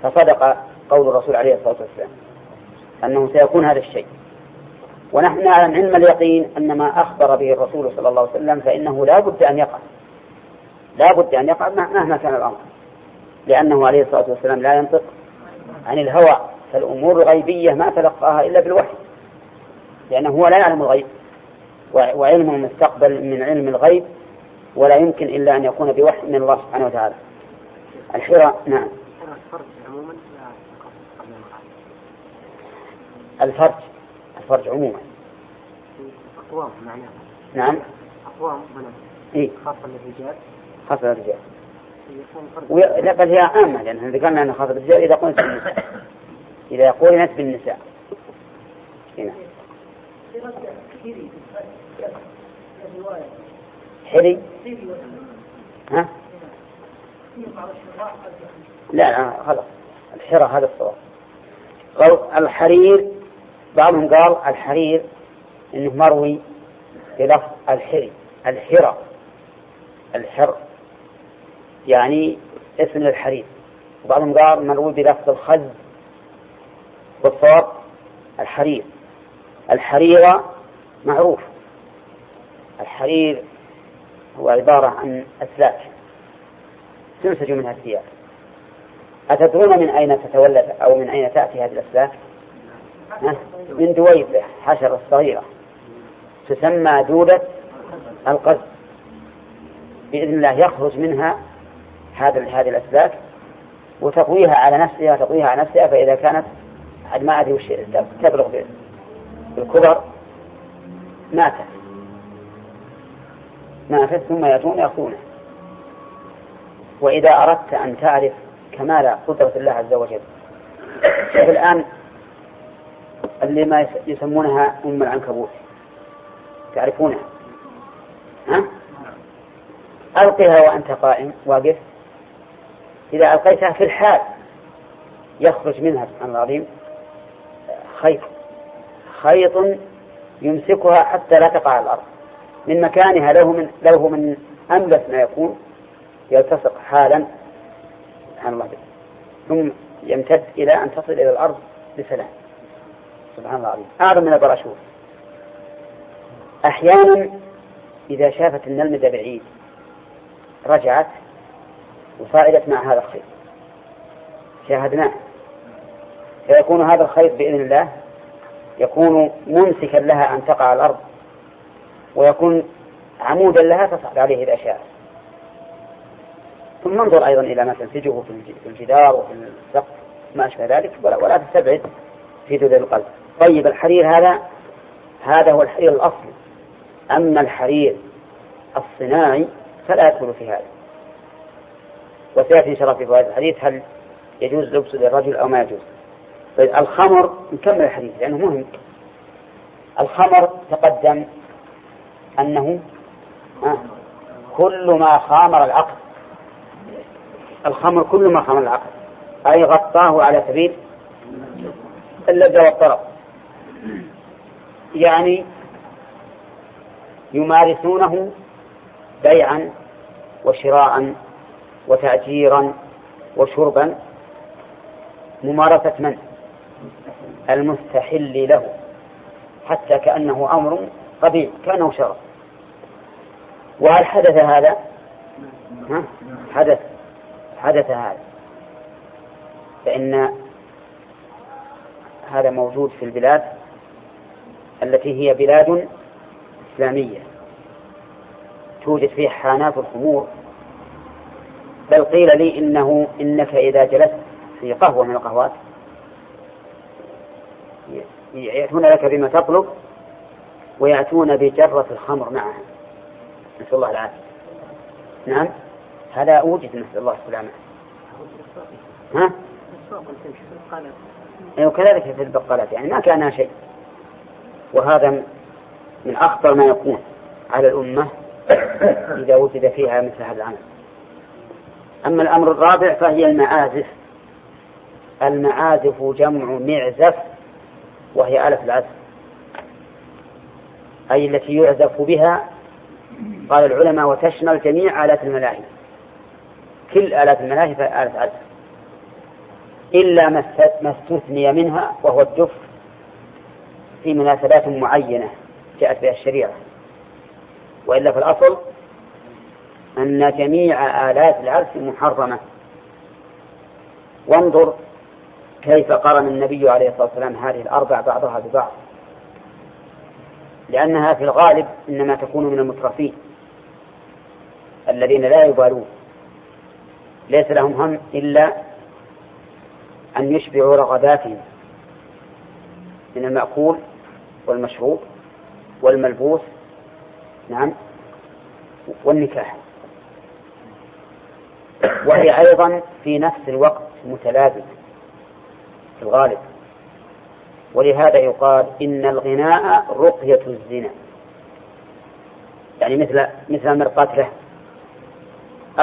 فصدق قول الرسول عليه الصلاة والسلام. أنه سيكون هذا الشيء. ونحن نعلم علم اليقين أن ما أخبر به الرسول صلى الله عليه وسلم فإنه لا بد أن يقع. لا بد أن يقع مهما كان الأمر. لأنه عليه الصلاة والسلام لا ينطق عن الهوى فالأمور الغيبية ما تلقاها إلا بالوحي. لأنه هو لا يعلم الغيب وعلم المستقبل من علم الغيب ولا يمكن إلا أن يكون بوحي من الله سبحانه وتعالى. الحراء نعم. عموما. الفرج الفرج عموما. أقوام معناها. نعم. أقوام إيه؟ خاصة للرجال. خاصة للرجال. لا بل هي عامة لأن ذكرنا أنها خاصة بالرجال إذا قلت بالنساء. إذا قولنت بالنساء. هنا. حري ها؟ لا لا خلاص. الحرى هذا الصواب. الحرير بعضهم قال الحرير إنه مروي بلفظ الحري الحرى الحر يعني اسم الحرير وبعضهم قال مروي بلفظ الخز والصواب الحرير. الحريرة معروف. الحرير هو عبارة عن أسلاك تنسج منها الثياب. أتدرون من أين تتولد أو من أين تأتي هذه الأسلاك؟ من دويبة حشرة صغيرة. تسمى دودة القز. بإذن الله يخرج منها هذا هذه الأسلاك وتقويها على نفسها تقويها على نفسها فإذا كانت ما أدري وش تبلغ بالكبر ماتت. ماتت ثم يأتون يأخذونه وإذا أردت أن تعرف كمال قدرة الله عز وجل الآن اللي ما يسمونها أم العنكبوت. تعرفونها؟ ها؟ ألقها وأنت قائم واقف. إذا ألقيتها في الحال يخرج منها سبحان الله العظيم. خيط. خيط يمسكها حتى لا تقع على الأرض. من مكانها له من له من أنبت ما يكون. يلتصق حالا سبحان الله. ثم يمتد إلى أن تصل إلى الأرض بسلام. سبحان الله العظيم. أعظم من البراشوت أحيانا إذا شافت النلمذة بعيد رجعت وصعدت مع هذا الخيط. شاهدناه. فيكون هذا الخيط بإذن الله يكون ممسكا لها أن تقع على الأرض ويكون عمودا لها تصعد عليه الأشياء ثم ثم انظر أيضا إلى ما تنسجه في الجدار وفي السقف ما أشبه ذلك ولا, تستبعد في دود القلب. طيب الحرير هذا هذا هو الحرير الأصلي. أما الحرير الصناعي فلا يدخل في هذا. وسيأتي إن شاء الله في فوائد الحديث هل يجوز لبسه للرجل أو ما يجوز؟ طيب الخمر نكمل الحديث لأنه مهم. الخمر تقدم أنه كل ما خامر العقل. الخمر كل ما خامر العقل. أي غطاه على سبيل اللذة والطرب يعني يمارسونه بيعا وشراء وتأجيرا وشربا ممارسة من؟ المستحل له حتى كأنه أمر طبيعي كأنه شرع وهل حدث هذا؟ ها؟ حدث حدث هذا فإن هذا موجود في البلاد التي هي بلاد إسلامية. توجد فيها حانات الخمور. بل قيل لي إنه إنك إذا جلست في قهوة من القهوات يأتون لك بما تطلب ويأتون بجرة الخمر معها. نسأل الله العافية. نعم؟ هذا وجد نسأل الله السلامة. ها؟ أيوة كذلك في البقالات. يعني ما كانها شيء. وهذا من أخطر ما يكون على الأمة إذا وجد فيها مثل هذا العمل. أما الأمر الرابع فهي المعازف. المعازف جمع معزف وهي آلة العزف. أي التي يعزف بها قال العلماء وتشمل جميع آلات الملاهي. كل آلات الملاهي فهي آلة عزف. إلا ما استثني منها وهو الدف في مناسبات معينة جاءت بها الشريعة. وإلا في الأصل أن جميع آلات العزف محرمة. وانظر كيف قرن النبي عليه الصلاة والسلام هذه الأربع بعضها ببعض. لأنها في الغالب إنما تكون من المترفين الذين لا يبالون. ليس لهم هم إلا أن يشبعوا رغباتهم من المأكول والمشروب والملبوس نعم والنكاح. وهي أيضا في نفس الوقت متلازمة في الغالب. ولهذا يقال إن الغناء رقية الزنا. يعني مثل مثل مرقاة له.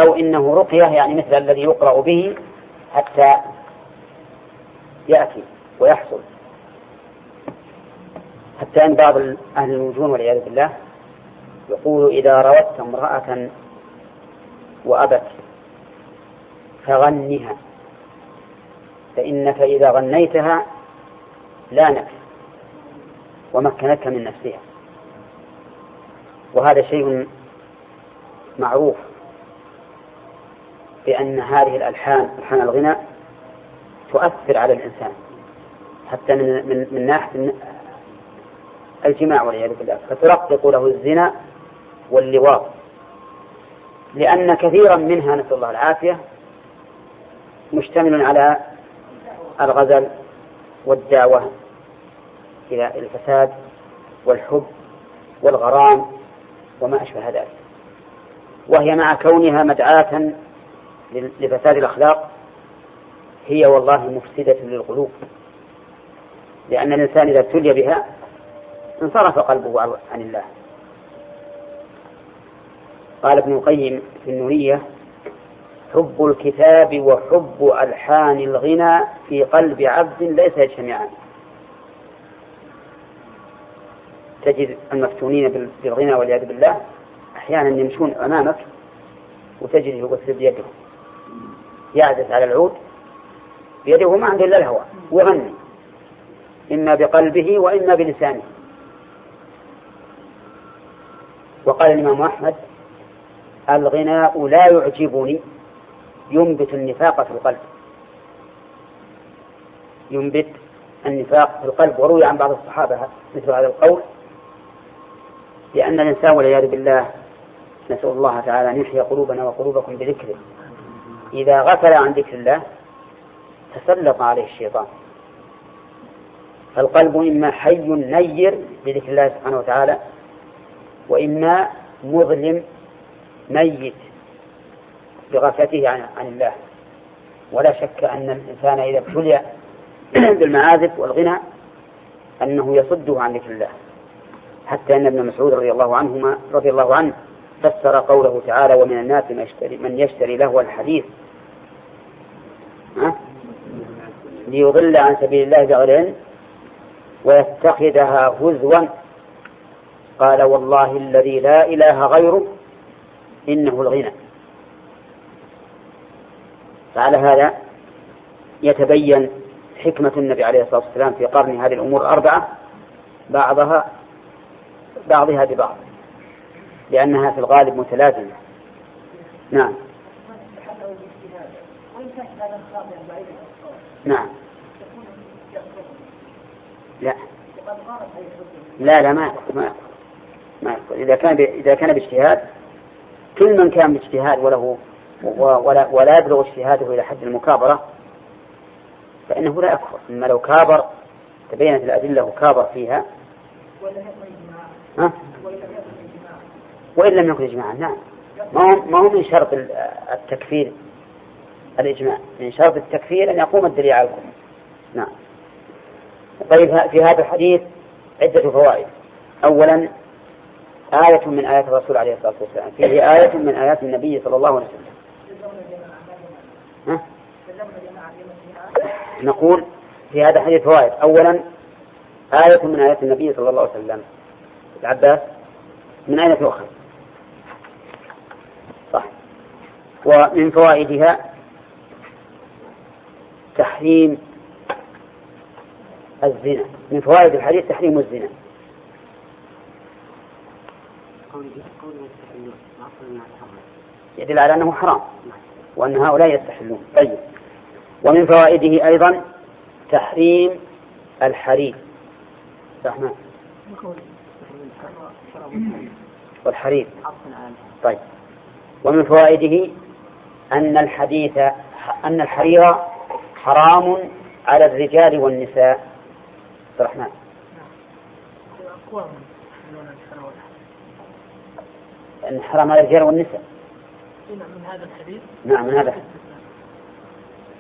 أو إنه رقية يعني مثل الذي يقرأ به حتى يأتي ويحصل. حتى أن بعض أهل الوجون والعياذ بالله. يقول إذا روت امرأة وأبت فغنها فإنك إذا غنيتها لانت ومكنتك من نفسها. وهذا شيء معروف بأن هذه الألحان ألحان الغناء تؤثر على الإنسان. حتى من من من ناحية الجماع والعياذ بالله فترقق له الزنا واللواط. لأن كثيرا منها نسأل الله العافية مشتمل على الغزل والدعوة إلى الفساد والحب والغرام وما أشبه ذلك. وهي مع كونها مدعاة لفساد الأخلاق هي والله مفسدة للقلوب. لأن الإنسان إذا ابتلي بها انصرف قلبه عن الله. قال ابن القيم في النورية حب الكتاب وحب ألحان الغنى في قلب عبد ليس يجتمعان تجد المفتونين بالغنى والعياذ بالله أحيانا يمشون أمامك وتجده يغسل بيده. يعزف على العود بيده ما عنده إلا الهوى ويغني. إما بقلبه وإما بلسانه. وقال الإمام أحمد الغناء لا يعجبني ينبت النفاق في القلب. ينبت النفاق في القلب. وروي عن بعض الصحابة مثل هذا القول لأن الإنسان والعياذ بالله نسأل الله تعالى أن يحيي قلوبنا وقلوبكم بذكره. إذا غفل عن ذكر الله تسلط عليه الشيطان. فالقلب إما حي نير بذكر الله سبحانه وتعالى وإما مظلم ميت بغفلته عن, الله. ولا شك أن الإنسان إذا ابتلي <clears throat> بالمعازف والغنى أنه يصده عن ذكر الله. حتى أن ابن مسعود رضي الله عنهما رضي الله عنه فسر قوله تعالى ومن الناس من يشتري, من يشتري له الحديث. ليضل عن سبيل الله بغير علم ويتخذها هزوا. قال والله الذي لا إله غيره إنه الغنى. فعلى هذا يتبين حكمة النبي عليه الصلاة والسلام في قرن هذه الأمور الأربعة بعضها بعضها ببعض لأنها في الغالب متلازمة. نعم. نعم. لا. لا لا ما ما ما إذا كان إذا كان باجتهاد كل من كان باجتهاد وله ولا, ولا يبلغ اجتهاده إلى حد المكابرة فإنه لا يكفر. أما لو كابر تبينت الأدلة وكابر فيها. ها؟ وإن لم يكن إجماعا نعم. ما هو ما هو من شرط التكفير الإجماع. من شرط التكفير أن يقوم الدليل على الكفر. نعم. طيب في هذا الحديث عدة فوائد. أولا آية من آيات الرسول عليه الصلاة والسلام. فيه آية من آيات النبي صلى الله عليه وسلم. ها؟ نقول في هذا الحديث فوائد أولا آية من آيات النبي صلى الله عليه وسلم. العباس من أين تؤخذ؟ صح. ومن فوائدها تحريم الزنا. من فوائد الحديث تحريم الزنا. يدل على أنه حرام وأن هؤلاء يستحلون. طيب. ومن فوائده أيضا تحريم الحرير. رحمن والحرير. طيب. ومن فوائده أن الحديث أن الحرير حرام على الرجال والنساء. الرحمن أن حرام على الرجال والنساء من هذا الحديث. نعم من هذا. الحديث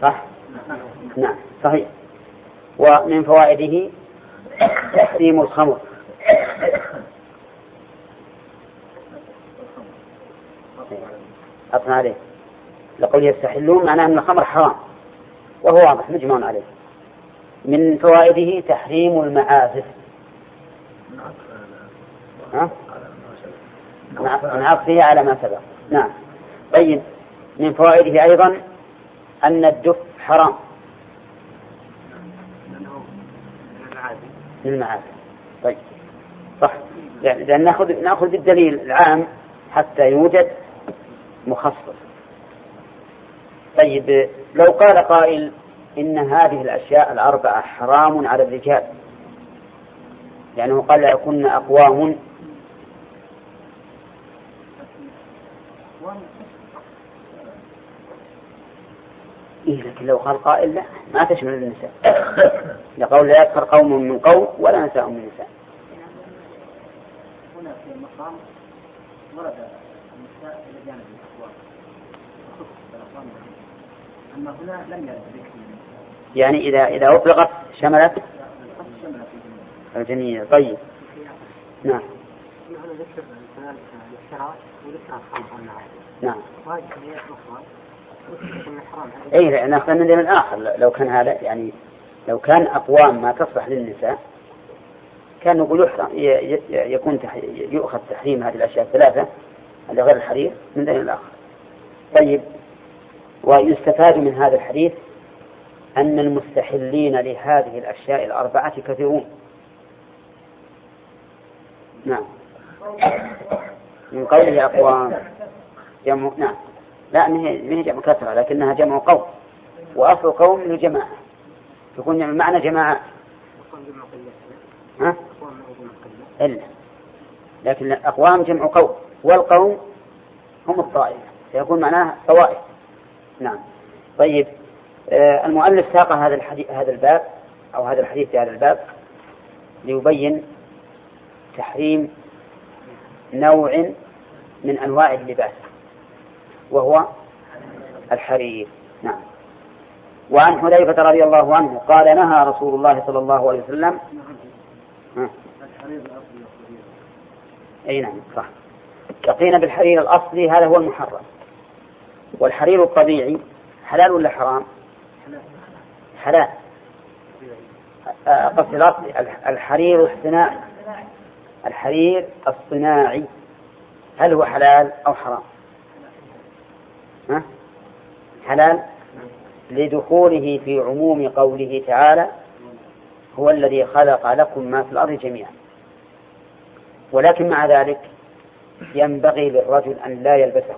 صح؟ نعم. صحيح. ومن فوائده تحريم الخمر. أطنع عليه. لقول يستحلون معناه أن الخمر حرام. وهو واضح مجمع عليه. من فوائده تحريم المعازف. ها؟ من عطفه على ما سبق. نعم. طيب. من فوائده أيضا أن الدف حرام. للمعازف طيب. صح. لأن نأخذ نأخذ بالدليل العام حتى يوجد مخصص. طيب. لو قال قائل إن هذه الأشياء الأربعة حرام على الرجال. لأنه قال يكون أقوام إيه لكن لو قال قائل لا ما تشمل النساء لقول لا يكفر قوم من قوم ولا نساء من نساء. هنا في المقام ورد النساء إلى جانب الأقوام أما هنا لم يرد ذكر يعني إذا إذا أطلقت شملت؟ الجميع طيب. نعم. نعم. اي لأن اخذ من دليل آخر. لو كان هذا يعني لو كان أقوام ما تصلح للنساء كان نقول يحرم يكون يؤخذ تحريم هذه الأشياء الثلاثة اللي غير الحرير من دليل اخر طيب ويستفاد من هذا الحديث أن المستحلين لهذه الأشياء الأربعة كثيرون. نعم. من قوله أقوام نعم. لا ما هي جمع كثرة لكنها جمع قوم. وأصل قوم من الجماعة تكون المعنى جماعات ها؟ إلا. لكن الأقوام جمع قوم. والقوم هم الطائفة. فيكون معناها طوائف. نعم. طيب آه المؤلف ساق هذا الحديث هذا الباب أو هذا الحديث في هذا الباب ليبين تحريم نوع من أنواع اللباس. وهو الحرير. نعم. وعن حذيفة رضي الله عنه قال نهى رسول الله صلى الله عليه وسلم أي نعم صح. لقينا بالحرير الأصلي هذا هو المحرم. والحرير الطبيعي حلال ولا حرام؟ حلال. قصد الأصلي الحرير الصناعي. الحرير الصناعي. هل هو حلال أو حرام؟ حلال لدخوله في عموم قوله تعالى هو الذي خلق لكم ما في الأرض جميعا. ولكن مع ذلك ينبغي للرجل أن لا يلبسه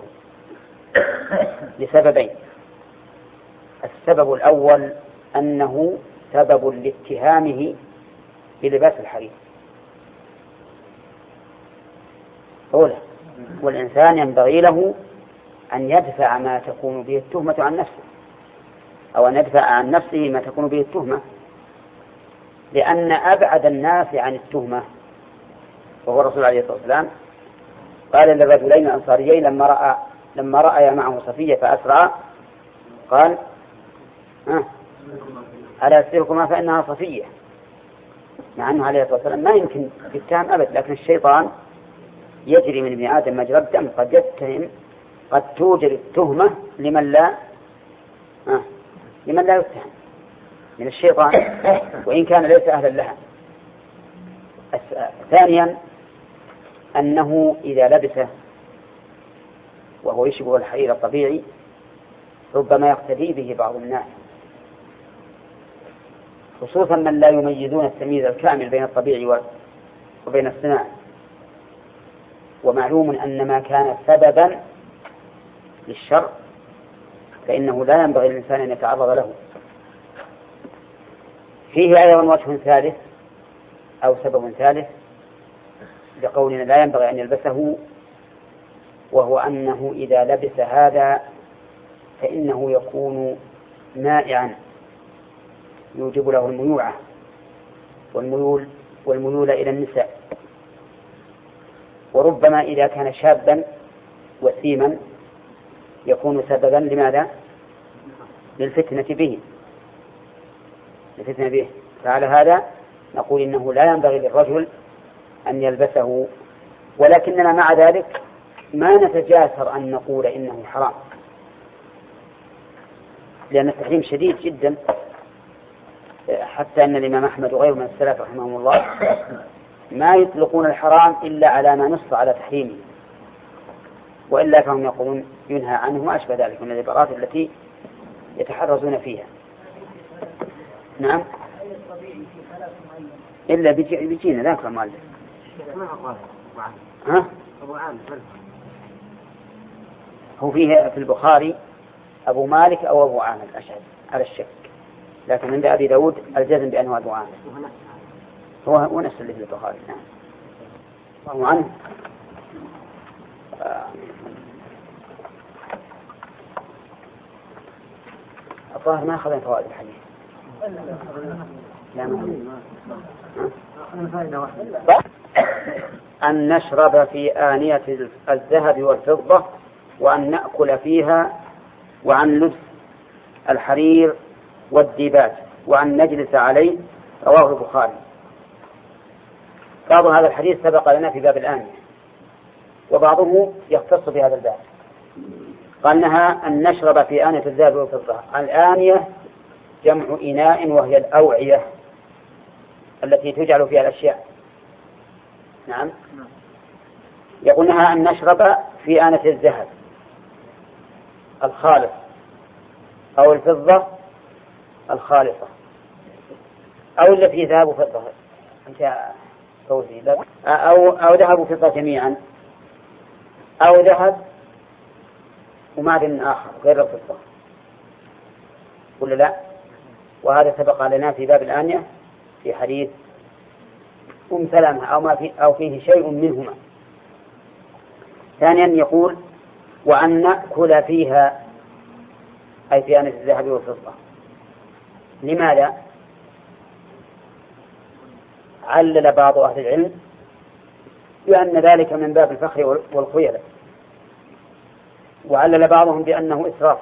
لسببين. السبب الأول أنه سبب لاتهامه بلباس الحرير. أولى والإنسان ينبغي له أن يدفع ما تكون به التهمة عن نفسه أو أن يدفع عن نفسه ما تكون به التهمة. لأن أبعد الناس عن التهمة وهو الرسول عليه الصلاة والسلام قال للرجلين الأنصاريين لما رأى لما رأي معه صفية فأسرع قال ها ألا أسركما فإنها صفية. مع أنه عليه الصلاة والسلام ما يمكن يتهم أبد لكن الشيطان يجري من ابن آدم مجرى الدم قد يتهم قد توجد التهمة لمن لا آه لمن لا يتهم من الشيطان وإن كان ليس أهلا لها. ثانيا أنه إذا لبسه وهو يشبه الحرير الطبيعي ربما يقتدي به بعض الناس. خصوصا من لا يميزون التمييز الكامل بين الطبيعي وبين الصناعي. ومعلوم أن ما كان سببا للشر فإنه لا ينبغي للإنسان أن يتعرض له. فيه أيضا وجه ثالث أو سبب ثالث لقولنا لا ينبغي أن يلبسه وهو أنه إذا لبس هذا فإنه يكون مائعا يوجب له الميوعة والميول والميول إلى النساء. وربما إذا كان شابا وسيما يكون سببا لماذا؟ للفتنة به. للفتنة به. فعلى هذا نقول إنه لا ينبغي للرجل أن يلبسه. ولكننا مع ذلك ما نتجاسر أن نقول إنه حرام. لأن التحريم شديد جدا. حتى أن الإمام أحمد وغيره من السلف رحمهم الله ما يطلقون الحرام إلا على ما نص على تحريمه. وإلا فهم يقولون ينهى عنه ما أشبه ذلك من العبارات التي يتحرزون فيها. نعم. إلا بيجينا ذاك المؤلف ها؟ هو فيه في البخاري أبو مالك أو أبو عامر أشهد على الشك. لكن عند أبي داود الجزم بأنه أبو عامر. هو هو نفس اللي في البخاري نعم. الله عنه. الظاهر ما أخذنا فوائد الحديث. لا ما أن نشرب في آنية الذهب والفضة وأن نأكل فيها وعن لبس الحرير والديباج وأن نجلس عليه. رواه البخاري. بعض هذا الحديث سبق لنا في باب الآنية. وبعضه يختص في هذا الباب. قال نهى أن نشرب في آنية الذهب والفضة. الآنية جمع إناء وهي الأوعية التي تجعل فيها الأشياء. نعم. يقول نهى أن نشرب في آنة الذهب. الخالص. أو الفضة الخالصة. أو التي ذهب فضة أنت فوزي أو أو ذهب وفضة جميعا. أو ذهب ومعدن آخر غير الفضة ولا لا؟ وهذا سبق لنا في باب الآنية في حديث أم سلمة أو ما في أو فيه شيء منهما. ثانيا يقول وأن نأكل فيها أي في آنة الذهب والفضة لماذا؟ علل بعض أهل العلم بأن ذلك من باب الفخر والخيلة وعلل بعضهم بأنه إسراف.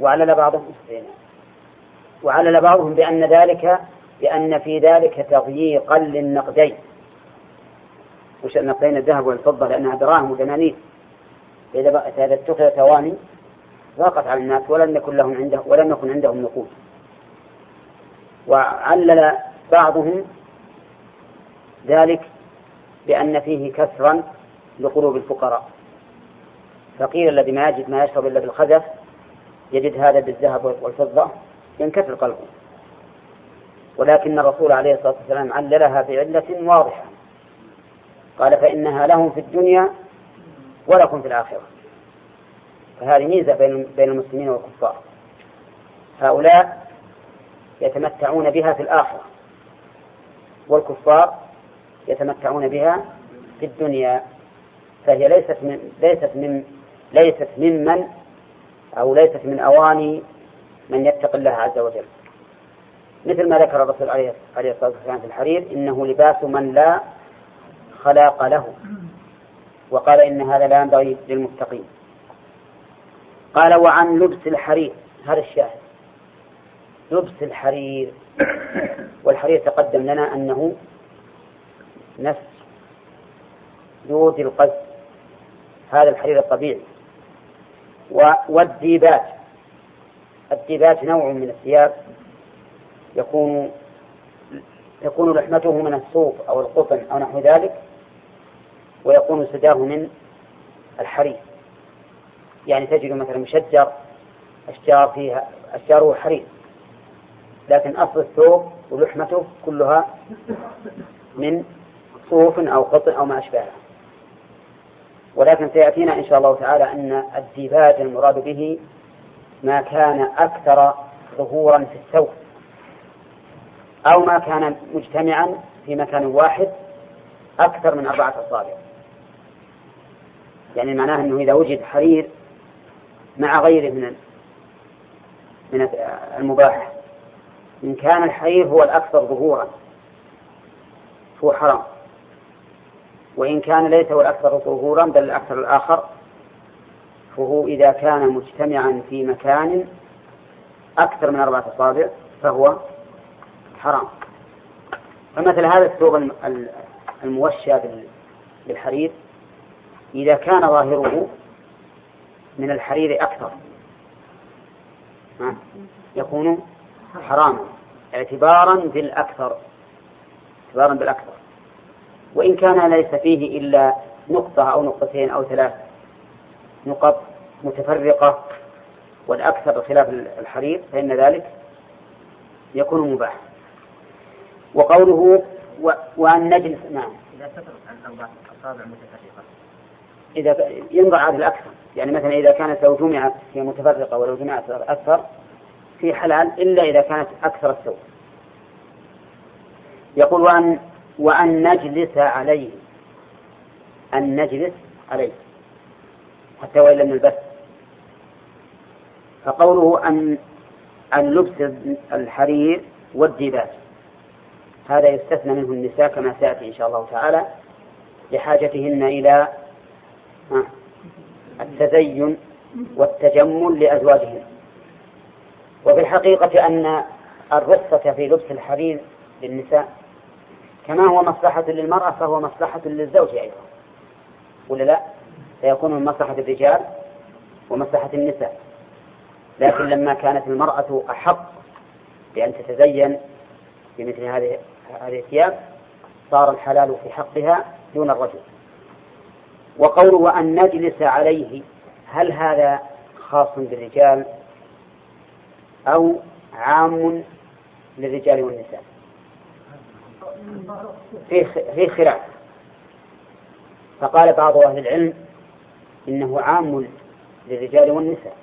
وعلل بعضهم وعلل بعضهم بأن ذلك بأن في ذلك تضييقا للنقدين. وش النقدين؟ الذهب والفضة لأنها دراهم ودنانير إذا إذا اتخذ ثواني ضاقت على الناس ولم يكن لهم عنده ولم يكن عندهم نقود. وعلل بعضهم ذلك بأن فيه كسرا لقلوب الفقراء. فقيل الذي ما يجد ما يشرب إلا بالخزف يجد هذا بالذهب والفضة ينكسر قلبه ولكن الرسول عليه الصلاة والسلام عللها بعلة واضحة. قال فإنها لهم في الدنيا ولكم في الآخرة. فهذه ميزة بين بين المسلمين والكفار. هؤلاء يتمتعون بها في الآخرة والكفار يتمتعون بها في الدنيا. فهي ليست من ليست من ليست ممن أو ليست من أواني من يتقي الله عز وجل. مثل ما ذكر الرسول عليه الصلاة والسلام في الحرير إنه لباس من لا خلاق له. وقال إن هذا لا ينبغي للمتقين. قال وعن لبس الحرير. هذا الشاهد. لبس الحرير. والحرير تقدم لنا أنه نفس جود القز هذا الحرير الطبيعي. والديبات. الديبات نوع من الثياب يكون تكون لحمته من الصوف أو القطن أو نحو ذلك ويكون سداه من الحرير. يعني تجد مثلا مشجر أشجار فيها أشجاره حرير. لكن أصل الثوب ولحمته كلها من صوف أو قطن أو ما أشبهها ولكن سيأتينا إن شاء الله تعالى أن الديباج المراد به ما كان أكثر ظهورا في الثوب أو ما كان مجتمعا في مكان واحد أكثر من أربعة أصابع. يعني معناه أنه إذا وجد حرير مع غيره من من المباح. إن كان الحرير هو الأكثر ظهورا هو حرام. وإن كان ليس هو الأكثر ظهورا بل الأكثر الآخر فهو إذا كان مجتمعا في مكان أكثر من أربعة أصابع فهو حرام. فمثل هذا الثوب الموشى بالحرير إذا كان ظاهره من الحرير أكثر يكون حراما اعتبارا بالأكثر اعتبارا بالأكثر. وإن كان ليس فيه إلا نقطة أو نقطتين أو ثلاث نقط متفرقة والأكثر بخلاف الحرير فإن ذلك يكون مباح. وقوله و... وأن نجلس نعم. إذا سترت عن أربع أصابع متفرقة. إذا ينظر على الأكثر. يعني مثلا إذا كانت لو جمعت هي متفرقة ولو جمعت أكثر في حلال إلا إذا كانت أكثر السوء يقول وأن وأن نجلس عليه. أن نجلس عليه. حتى وإن لم نلبس فقوله أن عن لبس الحرير والديباج هذا يستثنى منه النساء كما سيأتي إن شاء الله تعالى. لحاجتهن إلى التزين والتجمل لأزواجهن. وفي الحقيقة أن الرخصة في لبس الحرير للنساء كما هو مصلحة للمرأة فهو مصلحة للزوج أيضا. ولا لا؟ فيكون من مصلحة الرجال ومصلحة النساء. لكن لما كانت المرأة أحق بأن تتزين بمثل هذه هذه الثياب صار الحلال في حقها دون الرجل. وقوله وأن نجلس عليه هل هذا خاص بالرجال أو عام للرجال والنساء؟ في في خلاف. فقال بعض أهل العلم إنه عام للرجال والنساء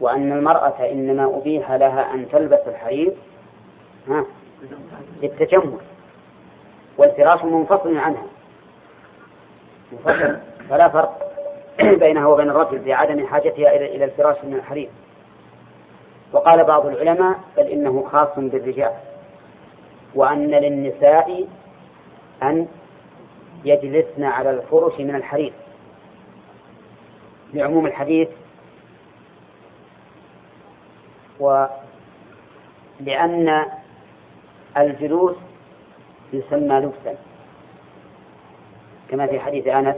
وأن المرأة إنما أبيح لها أن تلبس الحرير للتجمل والفراش منفصل عنها. منفصل. فلا فرق بينها وبين الرجل بعدم حاجتها إلى الفراش من الحرير. وقال بعض العلماء بل إنه خاص بالرجال. وأن للنساء أن يجلسن على الفرش من الحرير. لعموم الحديث ولأن الجلوس يسمى لبسا. كما في حديث أنس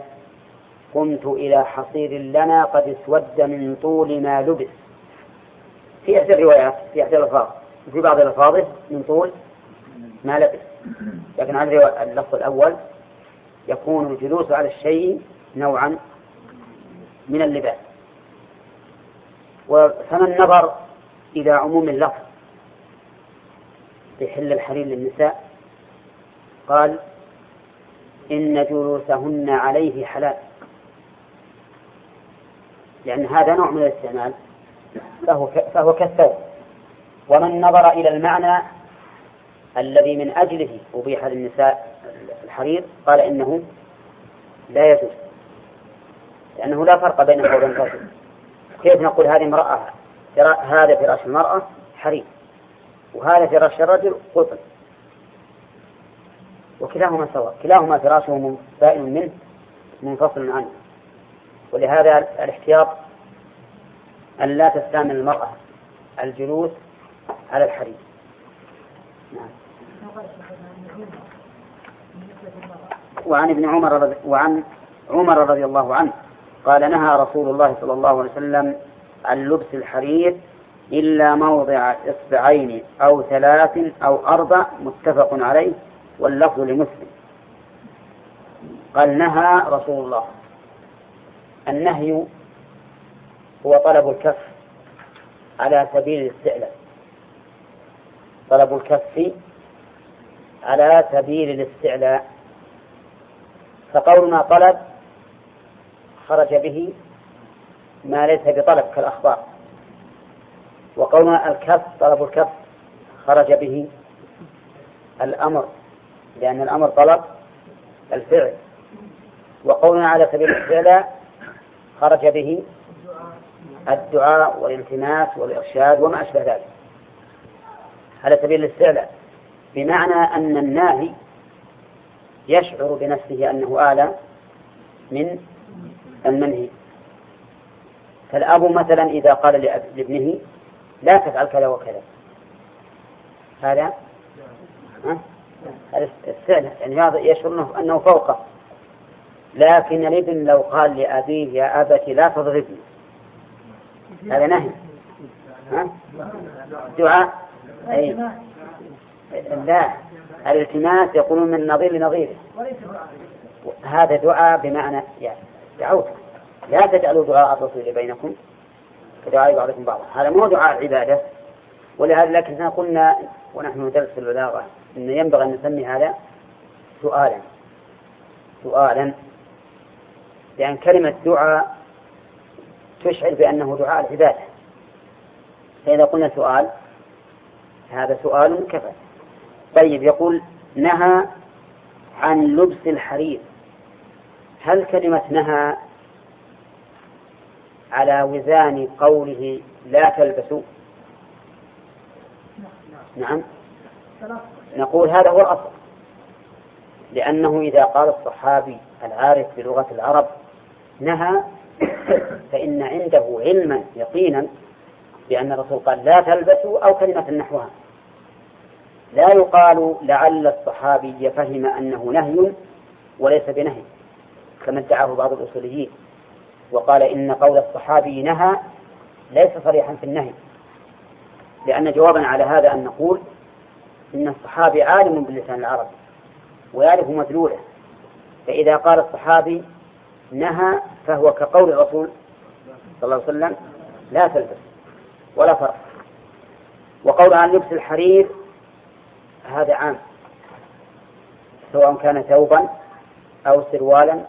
قمت إلى حصير لنا قد اسود من طول ما لبس. في إحدى الروايات في إحدى الألفاظ وفي بعض الألفاظ من طول ما لبس. لكن على اللفظ الأول يكون الجلوس على الشيء نوعا من اللباس. فمن نظر إلى عموم اللفظ بحل الحرير للنساء قال إن جلوسهن عليه حلال. لأن هذا نوع من الاستعمال فهو فهو كالثوب. ومن نظر إلى المعنى الذي من أجله أبيح للنساء الحرير قال إنه لا يجوز لأنه لا فرق بينه وبين الرجل كيف نقول هذه امرأة هذا فراش المرأة حرير وهذا فراش الرجل قطن؟ وكلاهما سواء كلاهما فراشه بائن منه منفصل عنه. ولهذا الاحتياط أن لا تستعمل المرأة الجلوس على الحرير. نعم. وعن ابن عمر رضي وعن عمر رضي الله عنه قال نهى رسول الله صلى الله عليه وسلم عن لبس الحرير إلا موضع إصبعين أو ثلاث أو أربع متفق عليه واللفظ لمسلم. قال نهى رسول الله. النهي هو طلب الكف على سبيل الاستعلاء. طلب الكف على سبيل الاستعلاء. فقولنا طلب خرج به ما ليس بطلب كالأخبار. وقولنا الكف طلب الكف خرج به الأمر لأن الأمر طلب الفعل. وقولنا على سبيل الاستعلاء خرج به الدعاء والالتماس والإرشاد وما أشبه ذلك. على سبيل الاستعلاء. بمعنى أن الناهي يشعر بنفسه أنه أعلى من المنهي. فالأب مثلا إذا قال لابنه لا تفعل كذا وكذا. هذا هذا يعني هذا يشعر أنه فوقه. لكن الابن لو قال لأبيه يا أبت لا تضربني. هذا نهي؟ دعاء. أي. لا الالتماس يقولون من نظير لنظيره هذا دعاء بمعنى يعني دعوت. لا تجعلوا دعاء الرسول بينكم كدعاء بعضكم بعضا. هذا مو دعاء عبادة. ولهذا لكن قلنا ونحن ندرس البلاغة أن ينبغي أن نسمي هذا سؤالا. سؤالا. لأن كلمة دعاء تشعر بأنه دعاء العبادة. فإذا قلنا سؤال هذا سؤال كفى. طيب يقول نهى عن لبس الحرير. هل كلمة نهى على وزان قوله لا تلبسوا؟ نعم. نقول هذا هو الأصل. لأنه إذا قال الصحابي العارف بلغة العرب نهى فإن عنده علما يقينا بأن الرسول قال لا تلبسوا أو كلمة نحوها. لا يقال لعل الصحابي فهم أنه نهي وليس بنهي كما ادعاه بعض الأصوليين وقال إن قول الصحابي نهى ليس صريحا في النهي لأن جوابا على هذا أن نقول إن الصحابي عالم باللسان العربي ويعرف مدلوله فإذا قال الصحابي نهى فهو كقول الرسول صلى الله عليه وسلم لا تلبس ولا فرق. وقول عن لبس الحرير هذا عام سواء كان ثوبا أو سروالا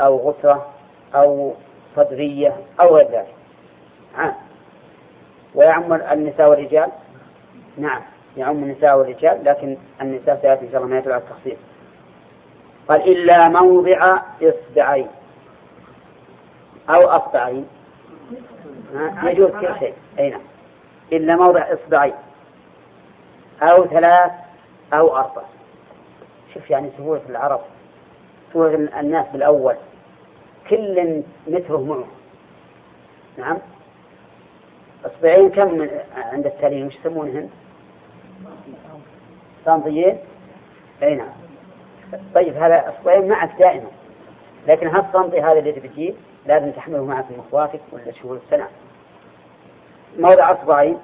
أو غترة أو صدرية أو غير ذلك. عام. ويعم النساء والرجال؟ نعم يعم النساء والرجال لكن النساء سيأتي إن شاء الله ما يدل على التخصيص قال إلا موضع إصبعين أو أصبعين. يجوز كل شيء. أي نعم. إلا موضع إصبعين أو ثلاث أو أربع شوف يعني سهولة العرب سهولة الناس بالأول. كل متره معه. نعم؟ إصبعين كم من عند التاليين؟ وش يسمونهن؟ سنطيين أي نعم. طيب هذا إصبعين معك دائما. لكن هالصنطي هذا اللي تبي لازم تحمله معك من إخواتك ولا شهور السنة. موضع أصبعين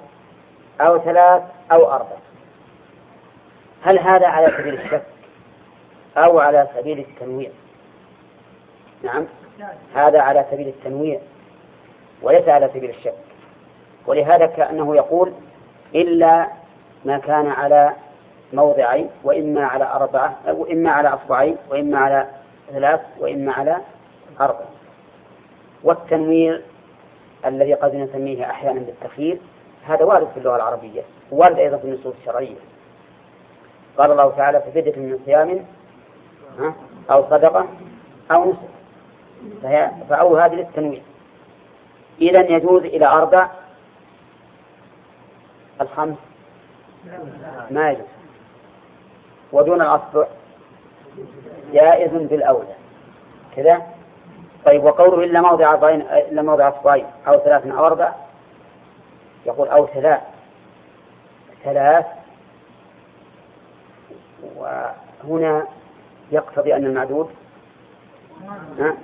أو ثلاث أو أربع. هل هذا على سبيل الشك أو على سبيل التنويع؟ نعم. هذا على سبيل التنويع وليس على سبيل الشك. ولهذا كأنه يقول إلا ما كان على موضعين وإما على أربعة وإما على أصبعين وإما على ثلاث وإما على أربع. والتنوير الذي قد نسميه أحيانا بالتخيير هذا وارد في اللغة العربية وارد أيضا في النصوص الشرعية. قال الله تعالى في فدية من صيام أو صدقة أو نسك. فأو هذه للتنوير إذا يجوز إلى أربع. الخمس. ما يجوز. ودون الأصبع. جائز بالأولى. كذا؟ طيب وقوله إلا موضع أربعين إلا موضع أصبعين أو ثلاث أو أربع يقول أو ثلاث. ثلاث وهنا يقتضي أن المعدود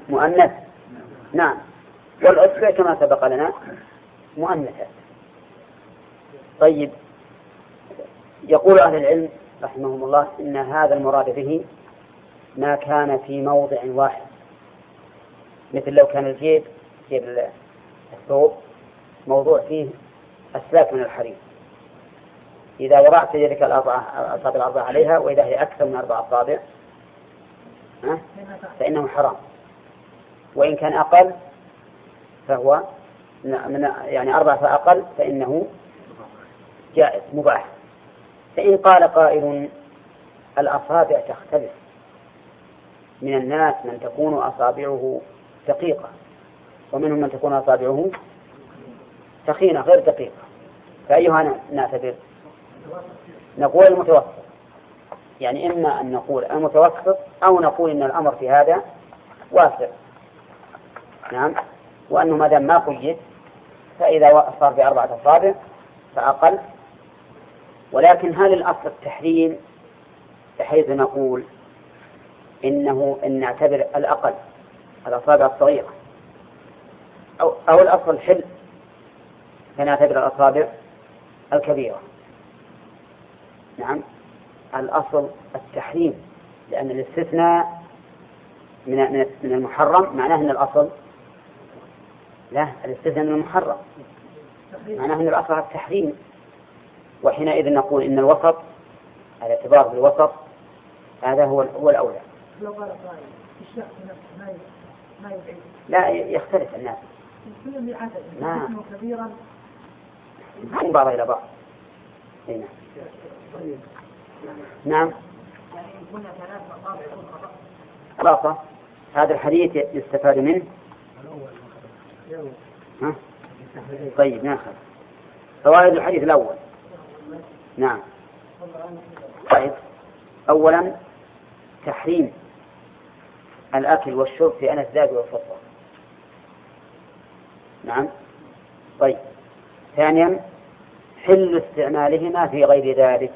مؤنث. نعم. والأصبع كما سبق لنا مؤنثة. طيب. يقول أهل العلم رحمهم الله إن هذا المراد به ما كان في موضع واحد. مثل لو كان الجيب جيب الثوب موضوع فيه أسلاك من الحرير. إذا وضعت يدك الأربعة الأصابع الأربعة عليها وإذا هي أكثر من أربع أصابع فإنه حرام. وإن كان أقل فهو من يعني أربعة فأقل فإنه جائز مباح. فإن قال قائل الأصابع تختلف. من الناس من تكون أصابعه دقيقة ومنهم من تكون أصابعه ثخينة غير دقيقة. فأيها نعتبر؟ نقول المتوسط. يعني إما أن نقول المتوسط أو نقول إن الأمر في هذا واسع. نعم؟ وأنه ما دام ما قيد فإذا صار بأربعة أصابع فأقل. ولكن هل الأصل التحريم؟ بحيث نقول إنه إن نعتبر الأقل الأصابع الصغيرة. أو أو الأصل الحل فنعتبر الأصابع الكبيرة. نعم الأصل التحريم لأن الاستثناء من من المحرم معناه أن الأصل لا الاستثناء من المحرم معناه أن الأصل التحريم وحينئذ نقول إن الوسط على اعتبار بالوسط هذا هو هو الأولى. لو قال قائل الشخص نفسه ما لا يختلف الناس. نعم. كبيرا من بعض إلى بعض. نعم. نعم. خلاص هذا الحديث يستفاد منه. ها؟ طيب ناخذ فوائد الحديث الأول. نعم. طيب. أولا تحريم الأكل والشرب في أنا الذهب والفضة نعم. طيب. ثانيا حل استعمالهما في غير ذلك.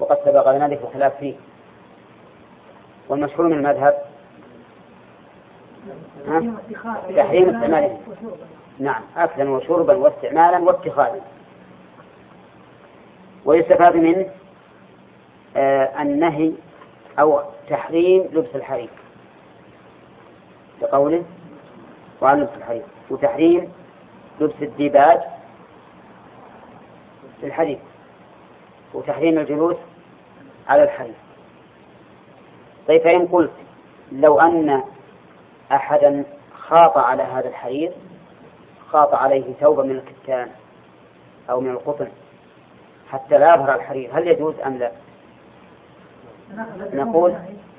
وقد سبق لنا ذكر الخلاف فيه. والمشهور من المذهب. تحريم استعماله. نعم أكلا وشربا واستعمالا واتخاذا ويستفاد منه آه النهي أو تحريم لبس الحرير. بقوله وعن لبس الحرير. وتحريم لبس الديباج في الحديث وتحريم الجلوس على الحرير طيب فإن قلت لو أن أحدا خاط على هذا الحرير خاط عليه ثوبا من الكتان أو من القطن حتى لا يظهر الحرير هل يجوز أم لا؟ نقول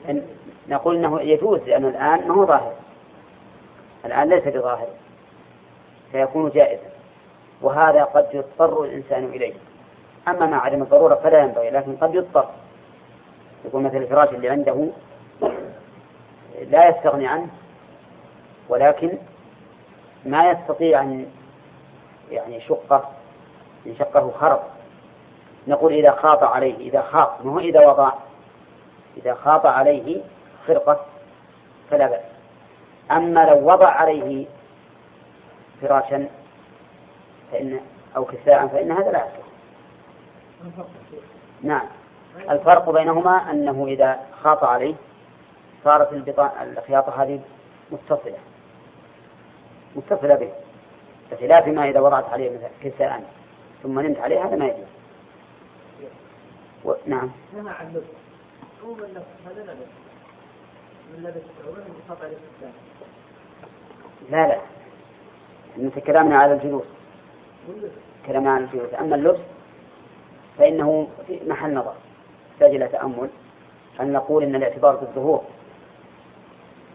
إن نقول إنه يجوز لأنه الآن ما هو ظاهر. الآن ليس بظاهر فيكون جائزا. وهذا قد يضطر الإنسان إليه. أما مع عدم الضرورة فلا ينبغي لكن قد يضطر. يقول مثل الفراش اللي عنده لا يستغني عنه ولكن ما يستطيع أن يعني شقه إن شقه خرب. نقول إذا خاط عليه إذا خاط ما هو إذا وضع إذا خاط عليه خرقة فلا بأس. أما لو وضع عليه فراشا فإن أو كساء فإن هذا لا يصلح نعم. الفرق بينهما أنه إذا خاط عليه صارت الخياطة هذه متصلة. متصلة به. بخلاف ما إذا وضعت عليه مثلا كساء ثم نمت عليه هذا ما يجوز. و... نعم. نهى عن لبس. هذا لا لبس. من لبس قطع لا لا. على الجلوس. كلامنا على الجلوس أما اللبس فإنه في محل نظر يحتاج إلى تأمل. أن نقول إن الاعتبار بالظهور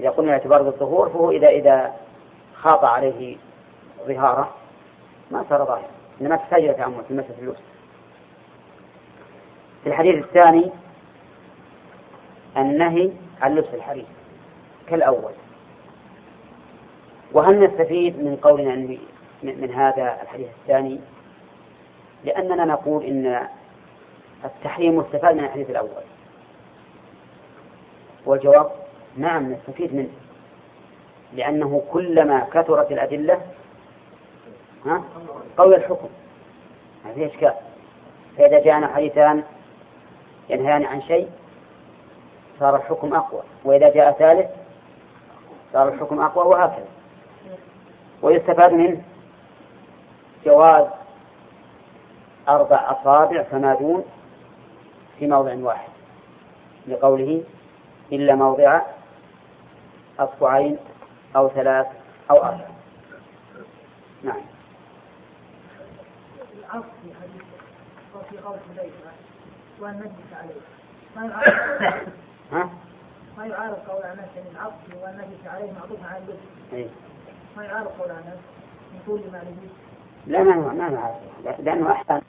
إذا قلنا الاعتبار بالظهور فهو إذا إذا خاط عليه ظهاره ما صار ظاهر إنما تحتاج إلى تأمل في مسألة اللبس. في الحديث الثاني النهي عن لبس الحرير كالأول. وهل نستفيد من قولنا من هذا الحديث الثاني لأننا نقول إن التحريم مستفاد من الحديث الأول. والجواب نعم نستفيد منه لأنه كلما كثرت الأدلة ها قوي الحكم. ما في إشكال. فإذا جاءنا حديثان ينهيان عن شيء صار الحكم أقوى. وإذا جاء ثالث صار الحكم أقوى وهكذا. ويستفاد منه جواز أربع أصابع فما دون في موضع واحد. لقوله إلا موضع أصبعين أو ثلاث أو أربع. نعم. العصر في حديث وفي قول حذيفة وأن نجلس عليه ما يعارض ها؟ ما يعارض قول أنس من العصر وأن نجلس عليه معطوف على اللبس إيه؟ ما يعارض قول أنس؟ من طول ما لا ما ما نعرف لأنه أحسن.